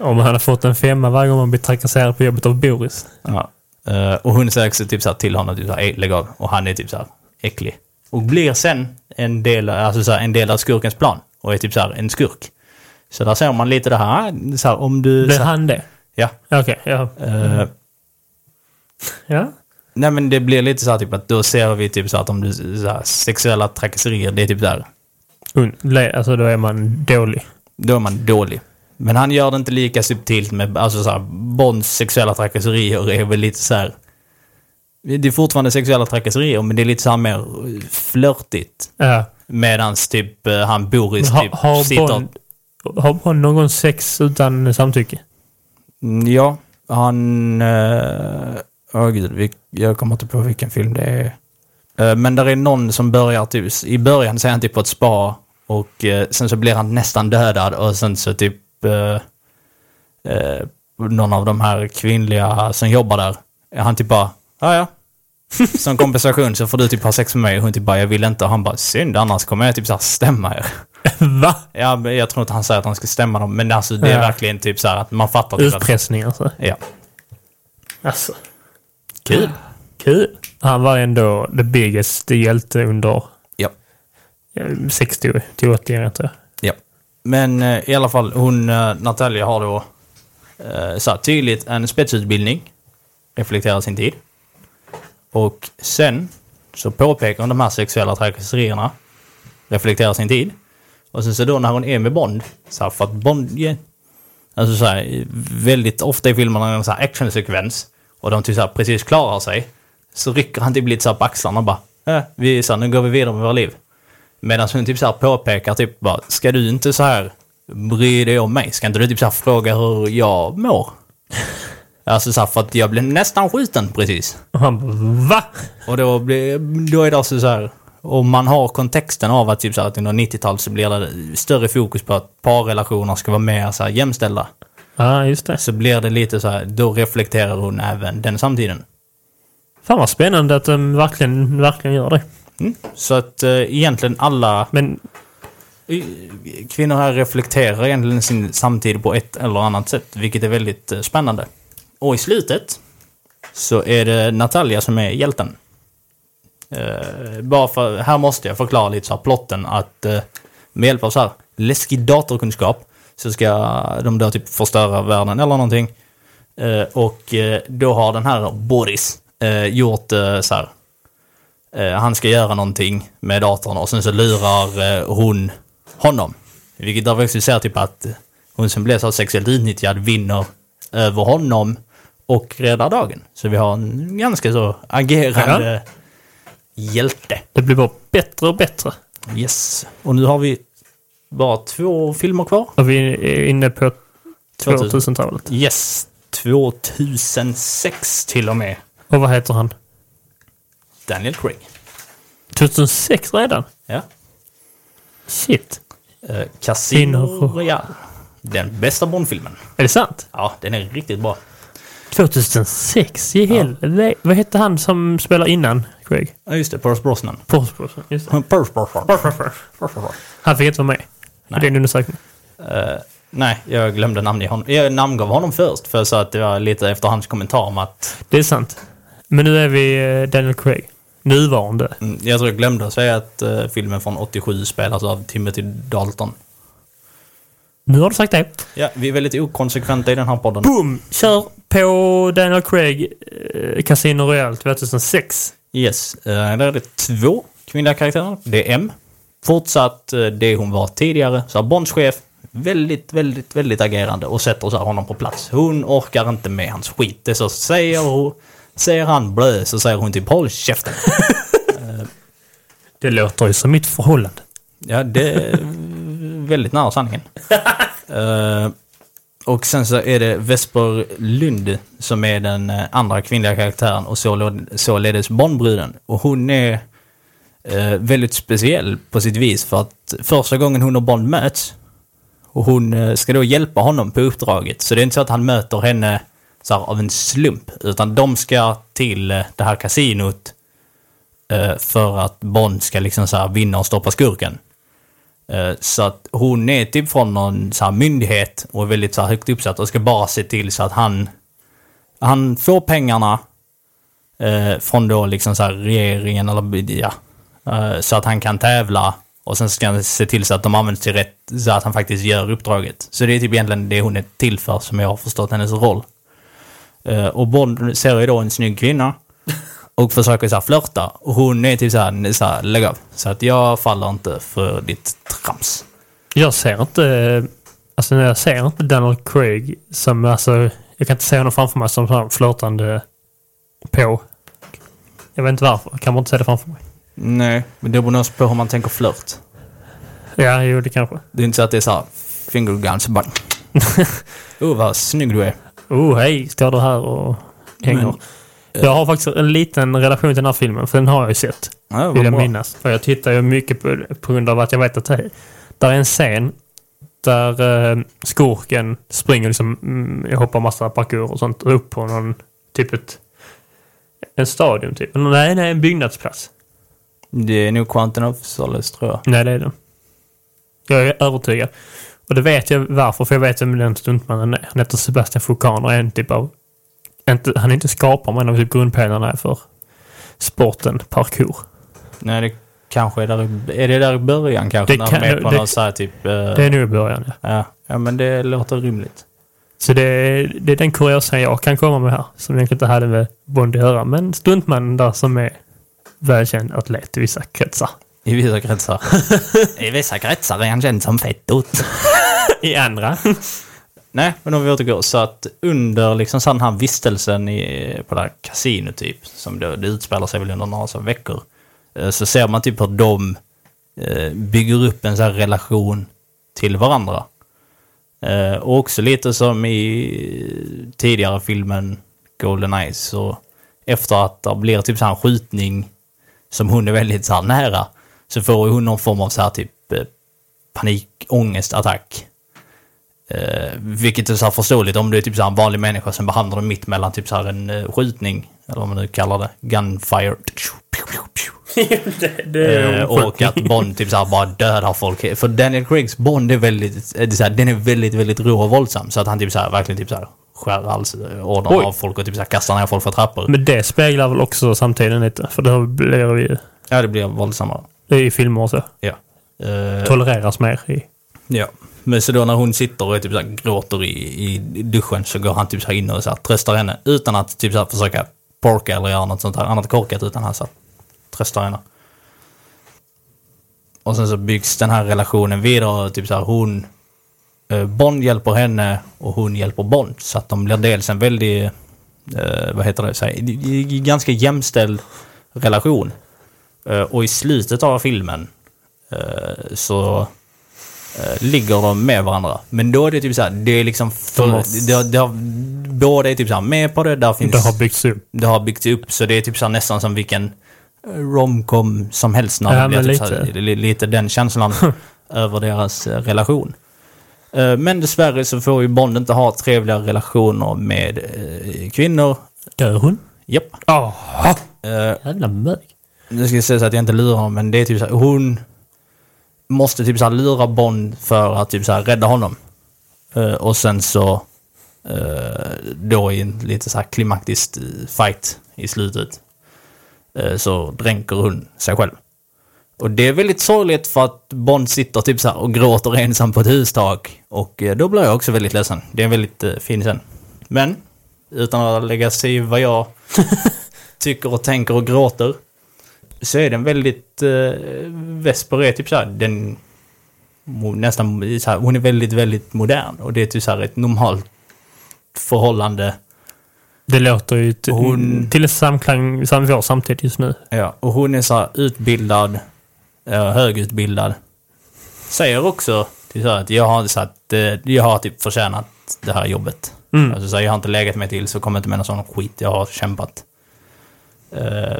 Om han har fått en femma varje gång man blir trakasserad på jobbet av Boris. Ja. Eh, och hon säger också typ så här till honom, typ så här, "Ey, lägg av. Och han är typ så här äcklig. Och blir sen en del, alltså så här, en del av skurkens plan. Och är typ så här en skurk. Så där ser man lite det här, så här om du... Blir här, han det? Ja. Okej, ja. Eh, ja. nej men det blir lite så här typ att då ser vi typ så att om du, så här, sexuella trakasserier, det är typ där. Alltså då är man dålig. Då är man dålig. Men han gör det inte lika subtilt med, alltså så här, Bonds sexuella trakasserier är väl lite så här. Det är fortfarande sexuella trakasserier, men det är lite så här mer flörtigt. Ja. Medans typ eh, han Boris Ha, typ har, sitter... Bond, har Bond någon sex utan samtycke? Mm, Ja, han... eh, Åh gud, vi, jag kommer inte på vilken film det är. Eh, men där är någon som börjar typ... I början är han typ på ett spa och eh, sen så blir han nästan dödad och sen så typ... eh, eh, någon av de här kvinnliga som jobbar där Han typ bara, ja ja. Som kompensation så får du typ ha sex med mig och hon typ bara, jag vill inte. Och han bara, synd annars kommer jag typ så här stämma er. Va? Ja, men jag tror inte han säger att han ska stämma dem, men alltså det är Ja. verkligen typ så här att man fattar typ att... Utpressning alltså. Ja. Alltså. Kul. Kul. Han var ändå the biggest hjälte under 60 till 80 år. Ja. Men eh, i alla fall, hon, eh, Natalia har då eh, så här, tydligt en spetsutbildning. Reflekterar sin tid. Och sen så påpekar hon de här sexuella trakasserierna. Reflekterar sin tid. Och sen så då när hon är med Bond, så här, för att Bond, ja, alltså så här, väldigt ofta i filmerna är det en så här actionsekvens och de typ så här precis klarar sig. Så rycker han typ lite så här på axlarna och bara, äh, vi, så här, nu går vi vidare med våra liv. Medan hon typ så här påpekar typ bara, ska du inte så här bry dig om mig? Ska inte du typ så här fråga hur jag mår? Alltså så här, för att jag blev nästan skjuten precis. Och han bara, va? Och då, blir, då är det alltså så här, om man har kontexten av att typ så här, att under 90-talet så blir det större fokus på att parrelationer ska vara mer så här jämställda. Ja, just det. Så blir det lite så här, då reflekterar hon även den samtiden. Fan vad spännande att de verkligen, verkligen gör det. Mm. Så att eh, egentligen alla Men kvinnor här reflekterar egentligen sin samtid på ett eller annat sätt, vilket är väldigt eh, spännande. Och i slutet så är det Natalia som är hjälten. Eh, bara för, här måste jag förklara lite så här plotten att eh, med hjälp av så här läskig datorkunskap så ska de då typ förstöra världen eller någonting. Eh, och eh, då har den här Boris gjort så här. Eh, han ska göra någonting med datorn och sen så lurar eh, hon honom. Vilket där vi ser typ att hon som blev så sexuellt utnyttjad vinner över honom och räddar dagen. Så vi har en ganska så agerande hjälte. det blir bara bättre och bättre. Yes. Och nu har vi bara två filmer kvar. Och vi är inne på 2000. 2000-talet. Yes. 2006 till och med. Och vad heter han? Daniel Craig. 2006 redan? Ja. Shit. Eh, Casino. Royale. Den bästa Bondfilmen. Är det sant? Ja, den är riktigt bra. 2006? I helvete. Vad hette han som spelar innan Craig? Ja, just det. Pierce Brosnan. Pierce Brosnan. Just det. Pierce Brosnan. Han fick inte vara med. Nej. Det är en undersökning. Eh, nej, jag glömde namnge honom. Jag namngav honom först för så att det var lite efter hans kommentar om att... Det är sant. Men nu är vi eh, Daniel Craig. Nuvarande. Mm, Jag tror jag glömde att säga att eh, filmen från 87 spelas av Timothy Dalton. Nu har du sagt det. Ja, vi är väldigt okonsekventa i den här podden. Boom! Kör på Daniel Craig eh, Casino Royale 2006. Yes, eh, där är det två kvinnliga karaktärer. Det är M. Fortsatt eh, det hon var tidigare. Så här, Bonds chef. Väldigt, väldigt, väldigt agerande och sätter så här honom på plats. Hon orkar inte med hans skit. Det så säger hon. Säger han blö så säger hon typ håll käften. Det låter ju som mitt förhållande. Ja, det är väldigt nära sanningen. Eh, och sen så är det Vesper Lund som är den eh, andra kvinnliga karaktären och såled- således Bondbruden. Och hon är eh, väldigt speciell på sitt vis för att första gången hon och Bond möts och hon eh, ska då hjälpa honom på uppdraget. Så det är inte så att han möter henne så här, av en slump, utan de ska till eh, det här kasinot eh, för att Bond ska liksom så här vinna och stoppa skurken. Eh, Så att hon är typ från någon så här myndighet och är väldigt så här högt uppsatt och ska bara se till så att han, han får pengarna eh, från då liksom så här regeringen eller ja, eh, så att han kan tävla och sen ska han se till så att de används till rätt, så att han faktiskt gör uppdraget. Så det är typ egentligen det hon är till för som jag har förstått hennes roll. Eh, och Bond ser ju då en snygg kvinna och försöker så flörta. Och hon är typ så här, så här lägg av. Så att jag faller inte för ditt trams. Jag ser inte... Alltså när jag ser inte Daniel Craig som alltså... Jag kan inte se honom framför mig som så flörtande på. Jag vet inte varför. Jag kan bara inte se det framför mig. Nej, men det beror nog på hur man tänker flört. Ja, jo det kanske. Det är inte så att det är så här finger guns bara... oh, vad snygg du är. Oh, hej, står du här och hänger. Men, jag har faktiskt en liten relation till den här filmen, för den har jag ju sett. Ja, Vill jag bra. minnas. För jag tittar ju mycket på, på grund av att jag vet att det där är en scen där eh, skurken springer liksom, mm, jag hoppar massa parkour och sånt, upp på någon, typ ett En stadion typ. Nej, nej, en byggnadsplats. Det är nog Quantum of Solace tror jag. Nej, det är den. Jag är övertygad. Och det vet jag varför, för jag vet vem den stuntmannen är. Han heter Sebastian Foucault och är en typ av... Inte, han är inte skapare, men en av typ grundpelarna för sporten parkour. Nej, det kanske är där Är det där i början kanske? Det när kan- de är på det- något så här typ... eh, Det är nog i början, ja. ja. ja, men det låter rimligt. Så det är, det är den kuriosan jag kan komma med här, som egentligen inte hade med Bond att göra. Men stuntmannen där som är välkänd atlet i vissa kretsar. I vissa kretsar. I vissa kretsar är han känd som fettot. I andra? Nej, men om vi återgår. Så att under liksom så den här vistelsen i, på det här kasino typ, som det, det utspelar sig väl under några så veckor, eh, så ser man typ hur de eh, bygger upp en så här relation till varandra. Eh, och också lite som i tidigare filmen Golden Eyes, så efter att det blir typ så här en skjutning som hon är väldigt så här nära, så får hon någon form av så här typ eh, panikångestattack. Eh, vilket är så här förståeligt om du är typ så här en vanlig människa som behandlar dig mitt mellan typ så här en eh, skjutning, eller vad man nu kallar det, gunfire. det, det Eh, och att Bond typ så här bara dödar folk. För Daniel Craigs Bond är väldigt, eh, det är så här, den är väldigt, väldigt rå och våldsam. Så att han typ så här, verkligen typ så här skär halsådrorna Oj. av folk och typ så här kastar ner folk för trappor. Men det speglar väl också samtiden lite? För det blir ju Ja, det blir våldsammare. Det är i filmer och så. Ja. Eh, Tolereras mer i... Ja. Men så då när hon sitter och typ så här gråter i, i duschen så går han typ så här in och så här tröstar henne utan att typ så här försöka porka eller göra något sånt här annat korkat utan han så här tröstar henne. Och sen så byggs den här relationen vidare och typ så här hon eh, Bond hjälper henne och hon hjälper Bond så att de blir dels en väldigt eh, vad heter det, så här, ganska jämställd relation. Eh, och i slutet av filmen eh, så eh, ligger de med varandra. Men då är det typ så här, det är liksom för, det, har- det har, båda är typ så här med på det, där finns, Det har byggts upp. det har byggts upp så det är typ så här nästan som vilken romcom som helst. När Ja, det blir typ lite. li- lite den känslan över deras relation. Men dessvärre så får ju Bond inte ha trevliga relationer med kvinnor. Dör hon? Japp. Jaha! Eh, Jävla mög. Nu ska jag säga så att jag inte lurar men det är typ så här, hon måste typ så här lura Bond för att typ så här rädda honom. Eh, och sen så eh, då i en lite så här klimaktisk eh, fight i slutet eh, så dränker hon sig själv. Och det är väldigt sorgligt för att Bond sitter typ så och gråter ensam på ett hustak. Och då blir jag också väldigt ledsen. Det är en väldigt fin scen. Men, utan att lägga sig i vad jag tycker och tänker och gråter, så är den väldigt... Eh, Vesper är typ så här, den... Nästan så här, hon är väldigt, väldigt modern. Och det är typ så här ett normalt förhållande. Det låter ju till, Hon- till samklang som vår samtid just nu. Ja, och hon är så här utbildad, eh, högutbildad. Säger också till så här att jag har så att eh, jag har typ förtjänat det här jobbet. Mm. Alltså så här, jag har inte legat mig till så kommer inte med någon sån skit. Jag har kämpat. Eh,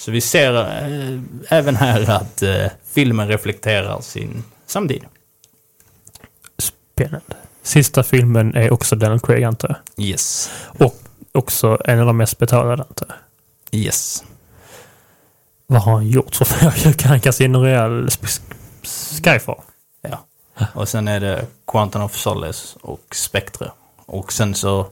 så vi ser eh, även här att eh, filmen reflekterar sin samtid. Spännande. Sista filmen är också Daniel Craig antar jag. Yes. Och också en av de mest betalade antar jag. Yes. Vad har han gjort för fel? Kan han Casino Royale Sp- Skyfall? Ja. Och sen är det Quantum of Solace och Spectre. Och sen så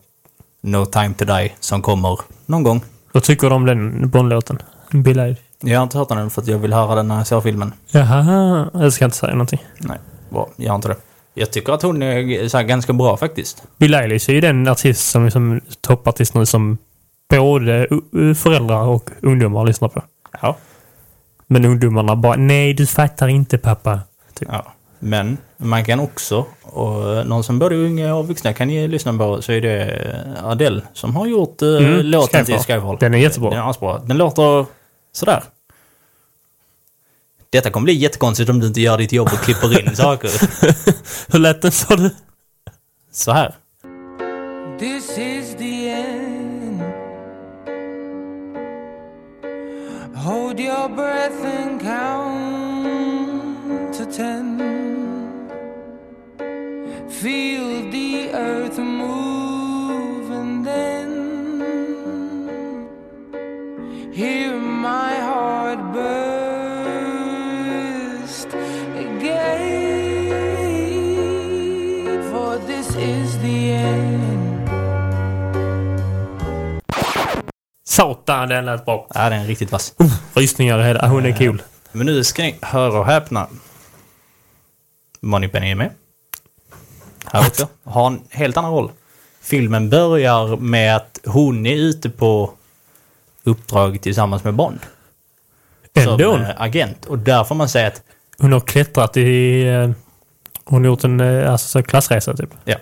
No Time To Die som kommer någon gång. Vad tycker du om den Bond-låten? Eilish? Jag har inte hört den för att jag vill höra den när jag ser filmen. Jaha, jag ska inte säga någonting. Nej, bra. Jag har inte det. Jag tycker att hon är så ganska bra faktiskt. Bill Eilish är ju den artist som som toppartist nu som både föräldrar och ungdomar lyssnar på. Ja. Men ungdomarna bara nej du fattar inte pappa. Typ. ja. Men man kan också, och någon som både unga och vuxna kan ge lyssna på, så är det Adele som har gjort eh, Mm, låten till Skyfall. Skyfall. Den är jättebra. Den är asbra. Den låter sådär. Detta kommer bli jättekonstigt om du inte gör ditt jobb och klipper in saker. Hur lät den sa du? Så här. This is the end. Hold your breath and count to ten. Feel the earth move hear my heart burst again. For this is the end. Satan, den lät bra. Ja, den är riktigt vass. Rysningar i hela. Hon är cool. Men nu ska ni höra och häpna. Moneypenny är med. Här också. Har en helt annan roll. Filmen börjar med att hon är ute på uppdrag tillsammans med Bond. Som Ändå. eh, agent. Och där får man säga att, Hon har klättrat i... eh, Hon har gjort en eh, alltså, så klassresa typ. ja.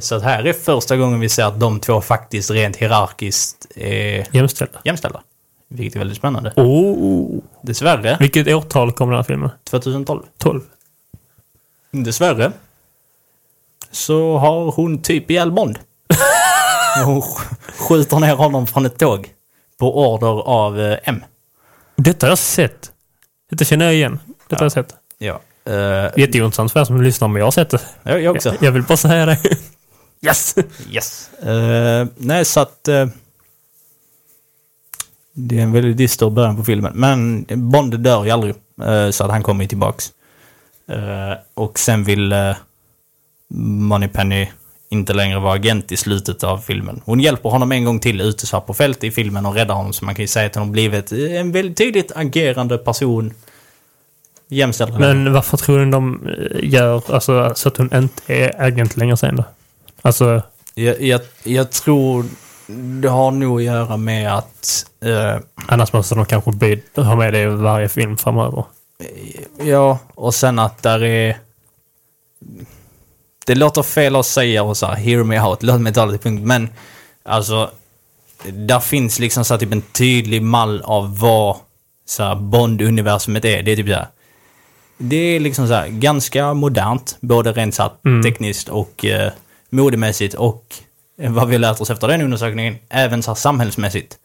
Så att här är första gången vi ser att de två faktiskt rent hierarkiskt är Jämställda. jämställda. Vilket är väldigt spännande. Oh. Dessvärre, Vilket årtal kom den här filmen? 2012. 12. Dessvärre så har hon typ ihjäl Bond. hon sk- skjuter ner honom från ett tåg på order av eh, M. Detta har jag sett. Detta känner jag igen. Detta har jag sett. Ja. Uh, Jätteintressant för er som lyssnar, men jag har sett det. jag, jag också. Jag, jag vill bara säga det. Yes! Yes. Eh, nej, så att... eh, det är en väldigt dyster början på filmen. Men Bond dör ju aldrig. eh, så att han kommer ju tillbaks. Eh, och sen vill uh, Moneypenny inte längre vara agent i slutet av filmen. Hon hjälper honom en gång till ute på fältet i filmen och räddar honom. Så man kan ju säga att hon blivit en väldigt tydligt agerande person. Jämställd. Men varför tror ni de eh, gör alltså, så att hon inte är agent längre sen då? Alltså, Jag, jag, jag tror det har nog att göra med att... eh, annars måste de kanske be, ha med det i varje film framöver. Ja, och sen att där är... Det låter fel att säga och så här, hear me out, låt mig ta det till punkt. Men alltså, där finns liksom så här, typ en tydlig mall av vad så här, Bond-universumet är. Det är typ så här. Det är liksom så här, ganska modernt, både rent så här, tekniskt och eh, modemässigt och vad vi har lärt oss efter den undersökningen, även så här, samhällsmässigt.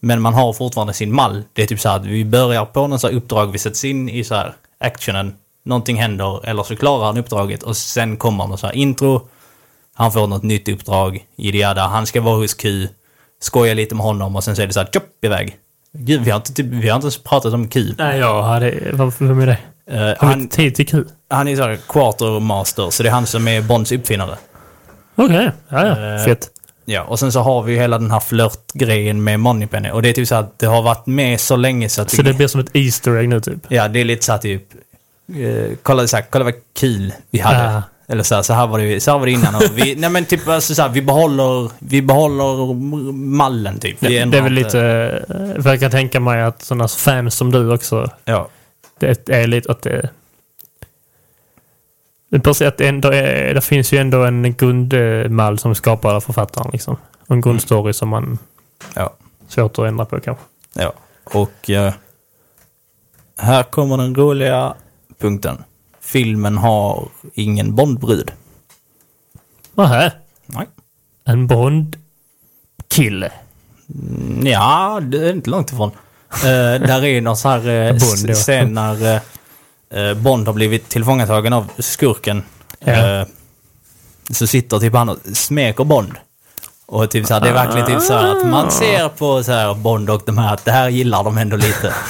Men man har fortfarande sin mall. Det är typ så här att vi börjar på någon så här uppdrag, vi sätts in i så här actionen, någonting händer eller så klarar han uppdraget och sen kommer någon så här intro. Han får något nytt uppdrag, jidda han ska vara hos Q, skoja lite med honom och sen så är det så här tjopp iväg. Gud, vi har inte, typ, vi har inte ens pratat om Q. Nej, jag hade... Varför, vem är det? Vi han, tid till Q? han är så här quartermaster, så det är han som är Bonds uppfinnare. Okej, ja, ja. Eh, Fett. Ja, och sen så har vi ju hela den här flörtgrejen med Moneypenny. Och det är typ så att det har varit med så länge så att... Så det blir som ett Easter egg nu typ? Ja, det är lite så här typ... Eh, kolla, så här, kolla vad kul vi hade. Ja. Eller så här, så här var det, så här var det innan. Vi, nej men typ alltså, så här, vi behåller, vi behåller mallen typ. Det, ändrar är väl lite... För jag kan tänka mig att sådana fans som du också, Ja. det är lite att det... Det, är precis att det, ändå är, det finns ju ändå en grundmall som skapar författaren liksom. Och en grundstory som man... Ja. Svårt att ändra på kanske. Ja. Och eh, här kommer den roliga punkten. Filmen har ingen Bondbrud. Nähä? Nej. En Bond-kille. Mm, Ja, det är inte långt ifrån. Uh, där är någon så här uh, Bond, scen när eh, Bond har blivit tillfångatagen av skurken. Ja. Så sitter typ han och smeker Bond. Och typ så här, det är verkligen typ så här att man ser på så här Bond och de här att det här gillar de ändå lite.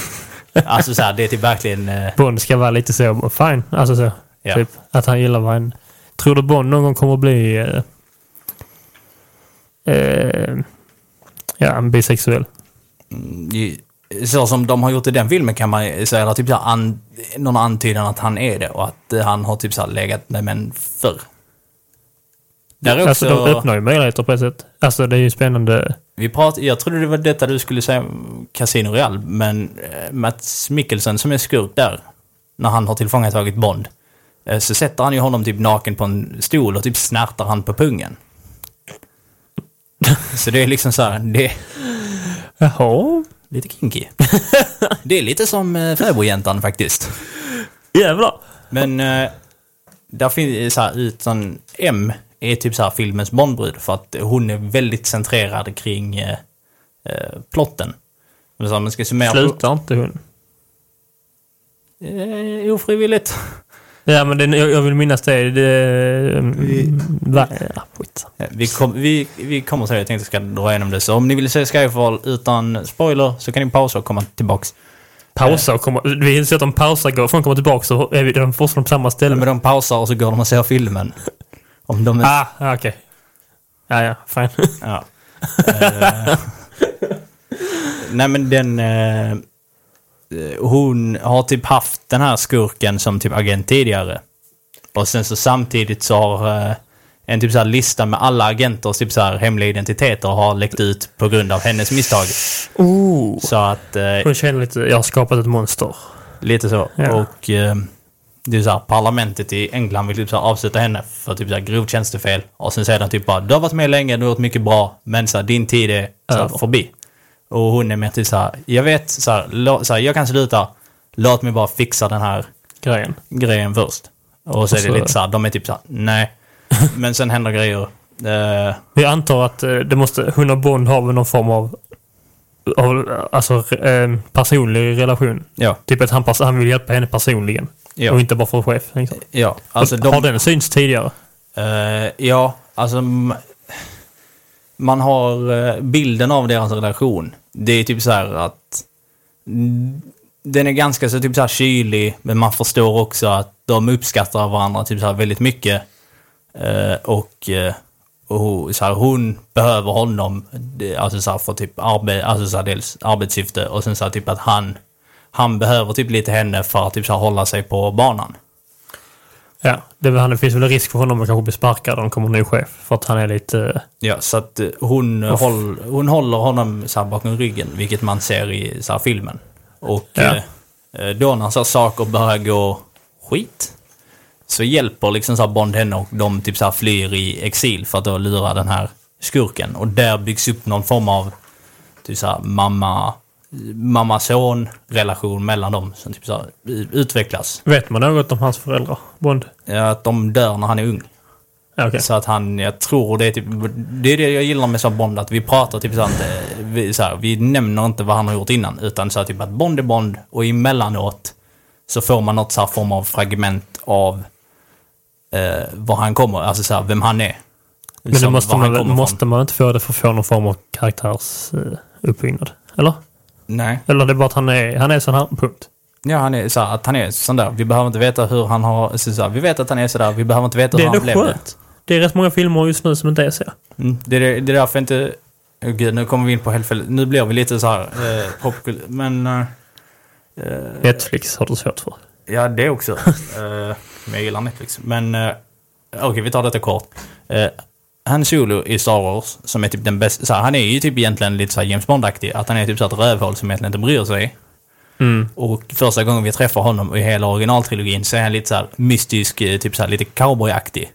alltså så här, det är typ verkligen... eh, Bond ska vara lite så fine. Alltså så. Ja. Typ. Att han gillar vad. Tror du Bond någon gång kommer att bli... eh, eh, ja, bisexuell? i- så som de har gjort i den filmen kan man säga att typ så här, an, någon antydan att han är det och att eh, han har typ så här legat med män förr. Där är också... Alltså de öppnar ju möjligheter på ett sätt. Alltså det är ju spännande. Vi prat, jag trodde det var detta du skulle säga Casino Real, men eh, Mats Mikkelsen som är skurk där, när han har tillfångatagit Bond, eh, så sätter han ju honom typ naken på en stol och typ snärtar han på pungen. Så det är liksom så här, det Jaha. lite kinky. Det är lite som eh, fäbodjäntan faktiskt. Jävlar. Men där finns så här, utan M är typ så här filmens Bondbrud för att hon är väldigt centrerad kring eh, eh, plotten. Men så här, man ska summera... Slutar inte hon? Eh, ofrivilligt. Ja men det, jag, jag vill minnas det. det mm, va, ja, Vi, kom, vi, vi kommer till det, jag tänkte ska dra igenom det. Så om ni vill se Skyfall utan spoiler så kan ni pausa och komma tillbaks. Pausa och komma... Vi inser att de pausar, går från komma tillbaka så är vi, de fortfarande på samma ställe. Men de pausar och så går de och ser filmen. Om de är... Ah, okej. Ja, ja, fine. Ja. Eh, nej men den... Eh, hon har typ haft den här skurken som typ agent tidigare. Och sen så samtidigt så har eh, en typ så här lista med alla agenters typ så här hemliga identiteter har läckt ut på grund av hennes misstag. Oh. Så att... Hon känner lite, jag har skapat ett monster. Lite så. Ja. Och det är så här, parlamentet i England vill typ så här avsätta henne för typ så här grovt tjänstefel. Och sen säger de typ bara, du har varit med länge, du har gjort mycket bra, men så här, din tid är så här, förbi. Och hon är mer typ så här, jag vet, så här, lå, så här, jag kan sluta, låt mig bara fixa den här Grejen. grejen först. Och så är det lite så här, de är typ så här, nej. Men sen händer grejer. Eh, Vi antar att eh, det måste, hon och Bond har väl någon form av, av alltså, eh, personlig relation. ja, Typ att han, han vill hjälpa henne personligen. Ja, Och inte bara för chef. Liksom. ja. Alltså de, Har den synts tidigare? Eh, ja, alltså... Man har eh, bilden av deras relation. Det är typ så här att... Den är ganska så typ så här kylig, men man förstår också att de uppskattar varandra typ så här väldigt mycket. Eh, och eh, och så här, hon behöver honom, alltså så här, för typ arbe, alltså så här, dels arbetssyfte och sen så här, typ att han, han behöver typ lite henne för att typ så här, hålla sig på banan. Ja. Det, väl- finns väl en risk för honom att kanske bli sparkad om det kommer en ny chef. För att han är lite... Ja, så att eh, hon, håll, hon håller honom så bakom ryggen, vilket man ser i så här filmen. Och Ja. eh, eh, då när så saker börjar gå skit, så hjälper liksom så Bond henne och de typ så flyr i exil för att då lura den här skurken. Och där byggs upp någon form av typ så mamma, mamma-son relation mellan dem som typ så här utvecklas. Vet man något om hans föräldrar? Bond? Ja, Att de dör när han är ung. Okej. Så att han, jag tror det är typ, det är det jag gillar med så här Bond, att vi pratar typ så eh, vi, så här, vi nämner inte vad han har gjort innan, utan så här, typ att Bond är Bond och emellanåt så får man något så här form av fragment av eh, var han kommer, alltså så här, vem han är. Men det måste man, måste man inte få det för att få någon form av karaktärsuppbyggnad? Eller? Nej. Eller det är bara att han är, han är sån här, punkt. Ja, han är så här, att han är sån där. Vi behöver inte veta hur han har, så så här, vi vet att han är sådär, vi behöver inte veta Det hur är han blev det. skönt. Det är rätt många filmer just nu som inte är så. Mm, det, är, det är därför inte... Oh, gud, nu kommer vi in på helt fel... Nu blir vi lite så här eh, popkul... Men... Eh, eh, Netflix har du svårt för. ja, det också. eh, jag gillar Netflix. Men... Eh, Okej, vi tar detta kort. Eh, Han Solo i Star Wars, som är typ den bästa... Så här, han är ju typ egentligen lite så här James Bond-aktig. Att han är typ så här ett rövhål som egentligen inte bryr sig. Mm. Och första gången vi träffar honom i hela originaltrilogin så är han lite så här mystisk, eh, typ så här lite cowboyaktig.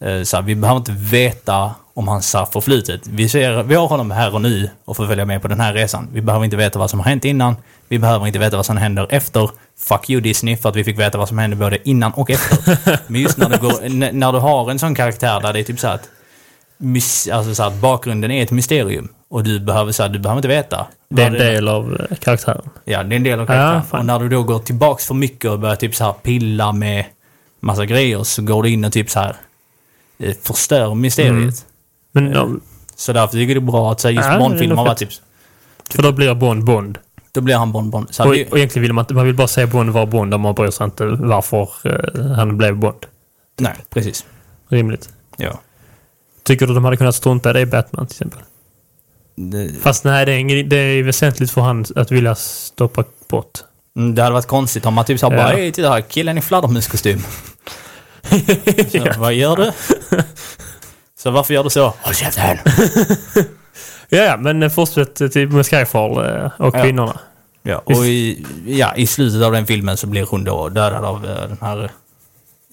Eh, Så här, vi behöver inte veta om hans förflutet. Vi, ser, vi har honom här och nu och får följa med på den här resan. Vi behöver inte veta vad som har hänt innan. Vi behöver inte veta vad som händer efter. Fuck you Disney för att vi fick veta vad som hände både innan och efter. Men just när, det går, när du har en sån karaktär där det är typ så att, alltså så här, att bakgrunden är ett mysterium. Och du behöver, så här, du behöver inte veta. Det är en del av eh, karaktären. Ja, det är en del av Ja, karaktären. fan. och när du då går tillbaks för mycket och börjar typ så här pilla med massa grejer så går du in och typ så här eh, förstör mysteriet. Mm. Men ja, Så därför tycker jag det är bra att så här, just Ja, det Bond-filmer nog var fett. typ... för då blir Bond Bond. Då blir han Bond-Bond. Så här, Och, vi, och egentligen vill man man vill bara se Bond vara Bond och man bryr sig inte varför eh, han blev Bond. nej, precis. Rimligt. Ja. Tycker du de hade kunnat strunta i det i Batman till exempel? Det, Fast nej, det är, ing- det är väsentligt för han att vilja stoppa bort. mm, det hade varit konstigt om man typ här Ja. bara titta här, killen i fladdermuskostym. Så, Vad gör du? så varför gör du så? Håll käften! Ja, ja, men fortsätt till med Skyfall eh, och Ja. kvinnorna. Ja, och i, ja, i slutet av den filmen så blir hon då dödad av eh, den här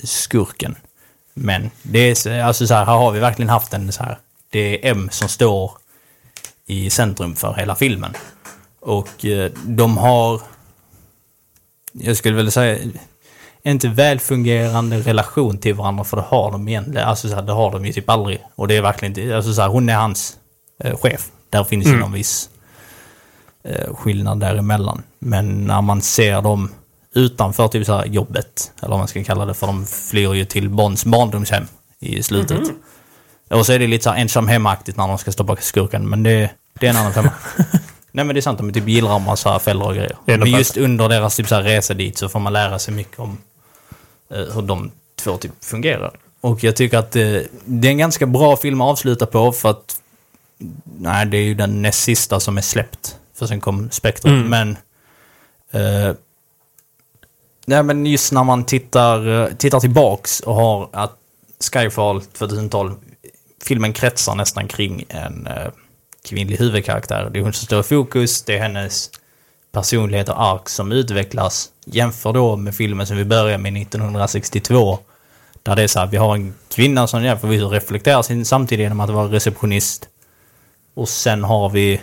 skurken. Men det är så- alltså så här, här har vi verkligen haft en så här. Det är M som står i centrum för hela filmen. Och eh, de har, jag skulle väl säga, inte välfungerande relation till varandra för det har de egentligen. Alltså så här, det har de ju typ aldrig. Och det är verkligen inte, alltså så här, hon är hans eh, chef. Där finns ju Mm. någon viss eh, skillnad däremellan. Men när man ser dem utanför typ så här jobbet, eller vad man ska kalla det, för de flyr ju till Bonds barndomshem i slutet. Och så är det lite så här ensam hemaktigt när de ska stoppa skurken, men det, det är en annan femma. Nej men det är sant, de typ gillrar massa fällor och grejer. Men just under deras typ så här resa dit så får man lära sig mycket om eh, hur de två typ fungerar. Och jag tycker att eh, det är en ganska bra film att avsluta på för att Nej, det är ju den näst sista som är släppt För sen kom Spectre. Mm. Men... Eh, nej men just när man tittar, eh, tittar tillbaks och har att Skyfall 2012, filmen kretsar nästan kring en eh, kvinnlig huvudkaraktär. Det är hon som står i fokus, det är hennes personlighet och ark som utvecklas. Jämför då med filmen som vi börjar med 1962. Där det är så här, vi har en kvinna som ja, reflekterar sin samtid genom att vara receptionist. Och sen har vi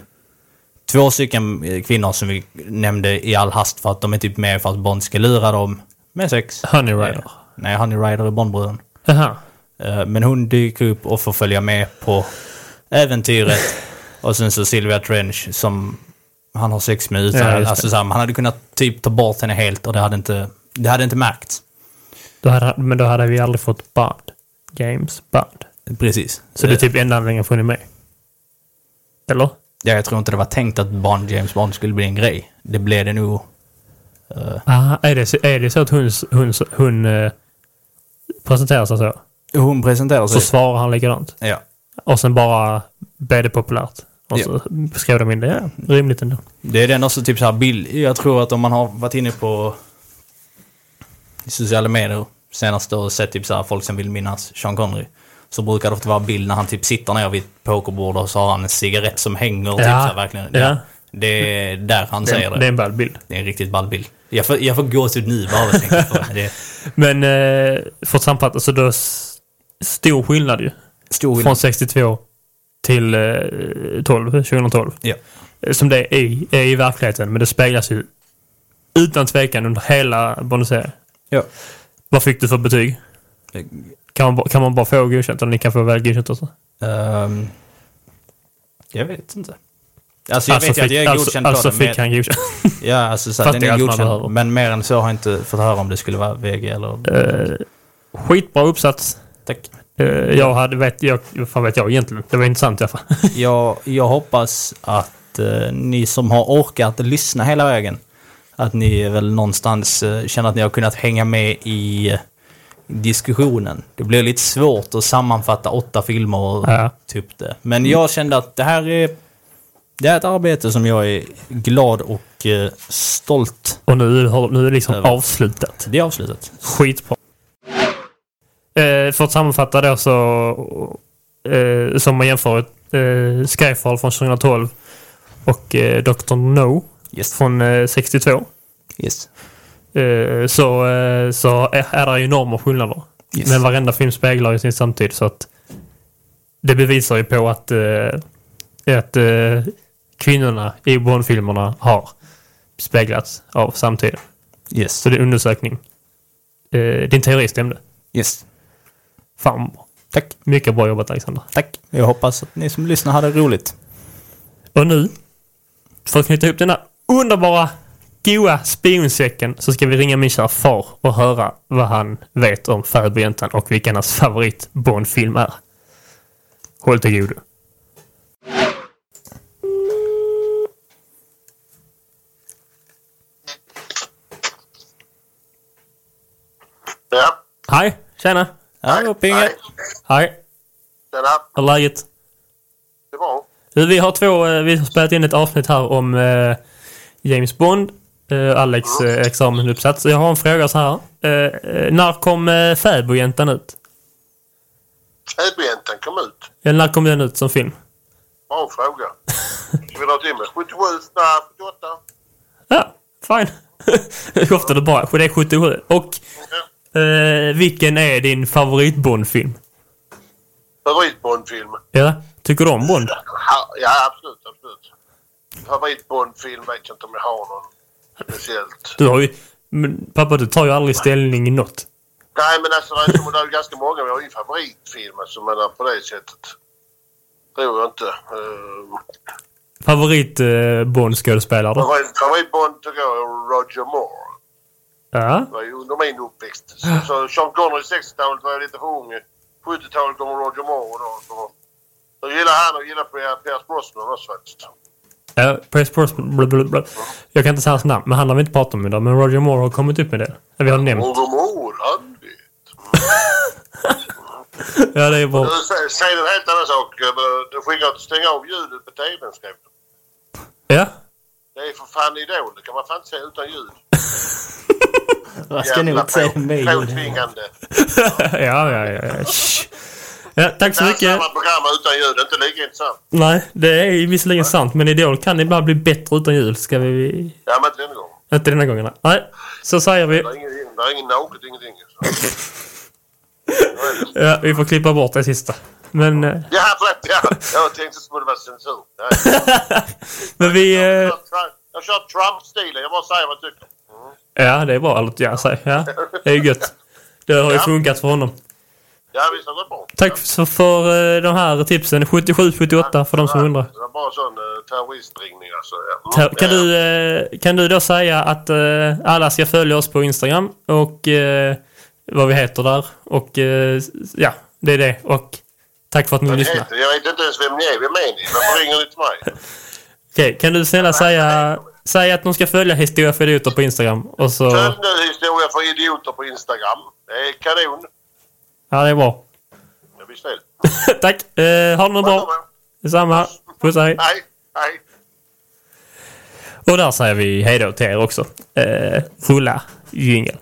två stycken eh, kvinnor som vi nämnde i all hast för att de är typ med för att Bond ska lura dem med sex. Honey Rider. Eh, Nej, Honey Rider är Bondbruden. Jaha. Eh, Men hon dyker upp och får följa med på äventyret. och sen så Sylvia Trench som han har sex med utan... Ja, alltså, så här, man hade kunnat typ ta bort henne helt och det hade inte, det hade inte märkts. Då hade, men då hade vi aldrig fått Bond. James Bond. Precis. Så det är typ enda anledningen för hon är med. Eller? Ja, jag tror inte det var tänkt att Bond, James Bond skulle bli en grej. Det blev det nog. eh, Ah, är, det, så- är det så att hon, hon, hon eh, presenterar sig så? hon presenterar Så sig. svarar han likadant? Ja. Och sen bara blev det populärt? Och så skrev de in det? Ja, rimligt ändå. Det är den också typ så här bild. Jag tror att om man har varit inne på sociala medier senast och sett typ så här folk som vill minnas Sean Connery. Så brukar det ofta vara bild när han typ sitter ner vid ett pokerbord och så har han en cigarett som hänger. Typ så här, verkligen. ja. Det är där han Det, säger det. det är en ball bild. Det är en riktigt ball bild. Jag får, jag får gåshud nu bara att tänka på det. Men eh, för att sammanfatta så då stor skillnad ju. Stor Från skillnad. 62 till eh, 12, 2012. Ja. Eh, Som det är, i- är i verkligheten. Men det speglas ju utan tvekan under hela Bond-serien. Ja. Vad fick du för betyg? Kan man, kan man bara få godkänt? Eller ni kan få väl godkänt också? Ehm, jag vet inte. Alltså jag alltså vet ju att fick, jag är alltså, godkänd alltså på det. men- fick han godkänt. Ja, alltså så den är godkänd. Men mer än så har jag inte fått höra om det skulle vara VG eller... Eh, skitbra uppsats. Tack. Eh, jag hade, vet, jag, fan vet jag egentligen? Det var intressant i alla fall. Jag, jag hoppas att eh, ni som har orkat lyssna hela vägen, att ni väl någonstans känner att ni har kunnat hänga med i diskussionen. Det blir lite svårt att sammanfatta åtta filmer och Ja. typ det. Men jag kände att det här är, det är ett arbete som jag är glad och eh, stolt. Och nu, har- nu är det liksom Över. avslutat. Det är avslutat. Skitbra. Eh, för att sammanfatta då så... Eh, som man jämför eh, Skyfall från 2012 och eh, Dr. No Yes. från eh, 62. Yes. Eh, så, eh, så är det enorma skillnader. Yes. Men varenda film speglar ju sin samtid så att det bevisar ju på att, eh, att kvinnorna i Bond-filmerna har speglats av samtiden. Yes. Så det är undersökning. Din teori stämde. Yes. Fan. Tack. Mycket bra jobbat Alexander. Tack. Jag hoppas att ni som lyssnar hade roligt. Och nu, för att knyta ihop den här underbara, goa spionsäcken så ska vi ringa min kära far och höra vad han vet om Fäbodjäntan och vilken hans favorit Bond-film är. Håll till godo. Ja, Hej, tjena. Hallå Pinge. Nej. Hej, tjena. hur är läget? Det är bra. Vi har två, eh, vi har spelat in ett avsnitt här om eh, James Bond, eh, Alex eh, examenuppsats. Jag har en fråga så här. Eh, eh, när kom eh, Fäbodjäntan ut? Fäbodjäntan kom ut. Ja, när kom den ut som film? Bra fråga. Ska vi dra till med 77? Nej, 78? Ja, fine. Ofta det bra. Det är 77. Och eh, vilken är din favorit Bond-film? Favorit-Bondfilm? Ja, tycker du om Bond? Ja, ja, absolut, absolut. Favorit-Bondfilm vet jag inte om jag har någon speciellt. Du har ju... Men, pappa, du tar ju aldrig ställning i något. Nej, men alltså det är, det är ganska många. Vi har ju favoritfilm alltså, men på det sättet. Tror jag inte. Uh, Favorit eh, Bond-skådespelare då? favorit, favorit-Bond tycker jag är Roger Moore. Ja. Det var ju under min uppväxt. Så, så Sean Connery 60-talet var jag lite för ung. 70-talet kommer Roger Moore då. Så, så gillar han och gillar Pierce Brosnan också faktiskt. Ja, Pierce Brosnan. blablabla. Jag kan inte säga hans namn, men han har vi inte pratat om idag. Men Roger Moore har kommit upp med det. Vi har nämnt. Roger Moore, han vet. Ja, det är bra. Sä- Säg en helt annan sak. Eh, Du skickar att stänga av ljudet på tvn skrev du. Ja. Det är för fan Idol. Det kan man fan inte säga utan ljud. Jag ska nog inte säga det med ljud. påtvingande. ja, ja, ja. Ja. Ja, tack så mycket. samma program utan ljud. Det är inte lika intressant. Nej, det är visserligen sant, men Idol kan ibland bli bättre utan jul. Ska vi... Ja, men inte denna gång. Inte denna gången. Nej, så säger vi. Det är ingen, det är ingen naket, ingenting. Ja, vi får klippa bort det sista. Men, eh, Ja, rätt. Ja. Jag tänkte att det vara censur. Ja. men vi... Jag eh, kör Jag kör Trump-stilen. Jag bara säger vad jag tycker. Ja, det är bra att jag säger. Ja, det är ju gött. Det har ju Ja. funkat för honom. Ja, visst har gått bra. Tack så för eh, de här tipsen. 77-78 för de som undrar. Det var bara sån uh, terroristringning alltså. Ja. Mm, Kan du, eh, kan du då säga att alla ska följa oss på Instagram och vad vi heter där och ja, det är det. Och tack för att ni det? Jag vet inte ens vem ni är. Vem är ni? Varför ringer ni till mig? Okej, kan du snälla säga, säga att de ska följa Historia för idioter på Instagram och så... Följ nu Historia för idioter på Instagram. Det är kanon. Ja, det är bra. Jag blir snäll. tack! Eh, ha det bra. Detsamma. Puss. Hej, hej. Och där säger vi hej då till er också. Eh, rulla jingel.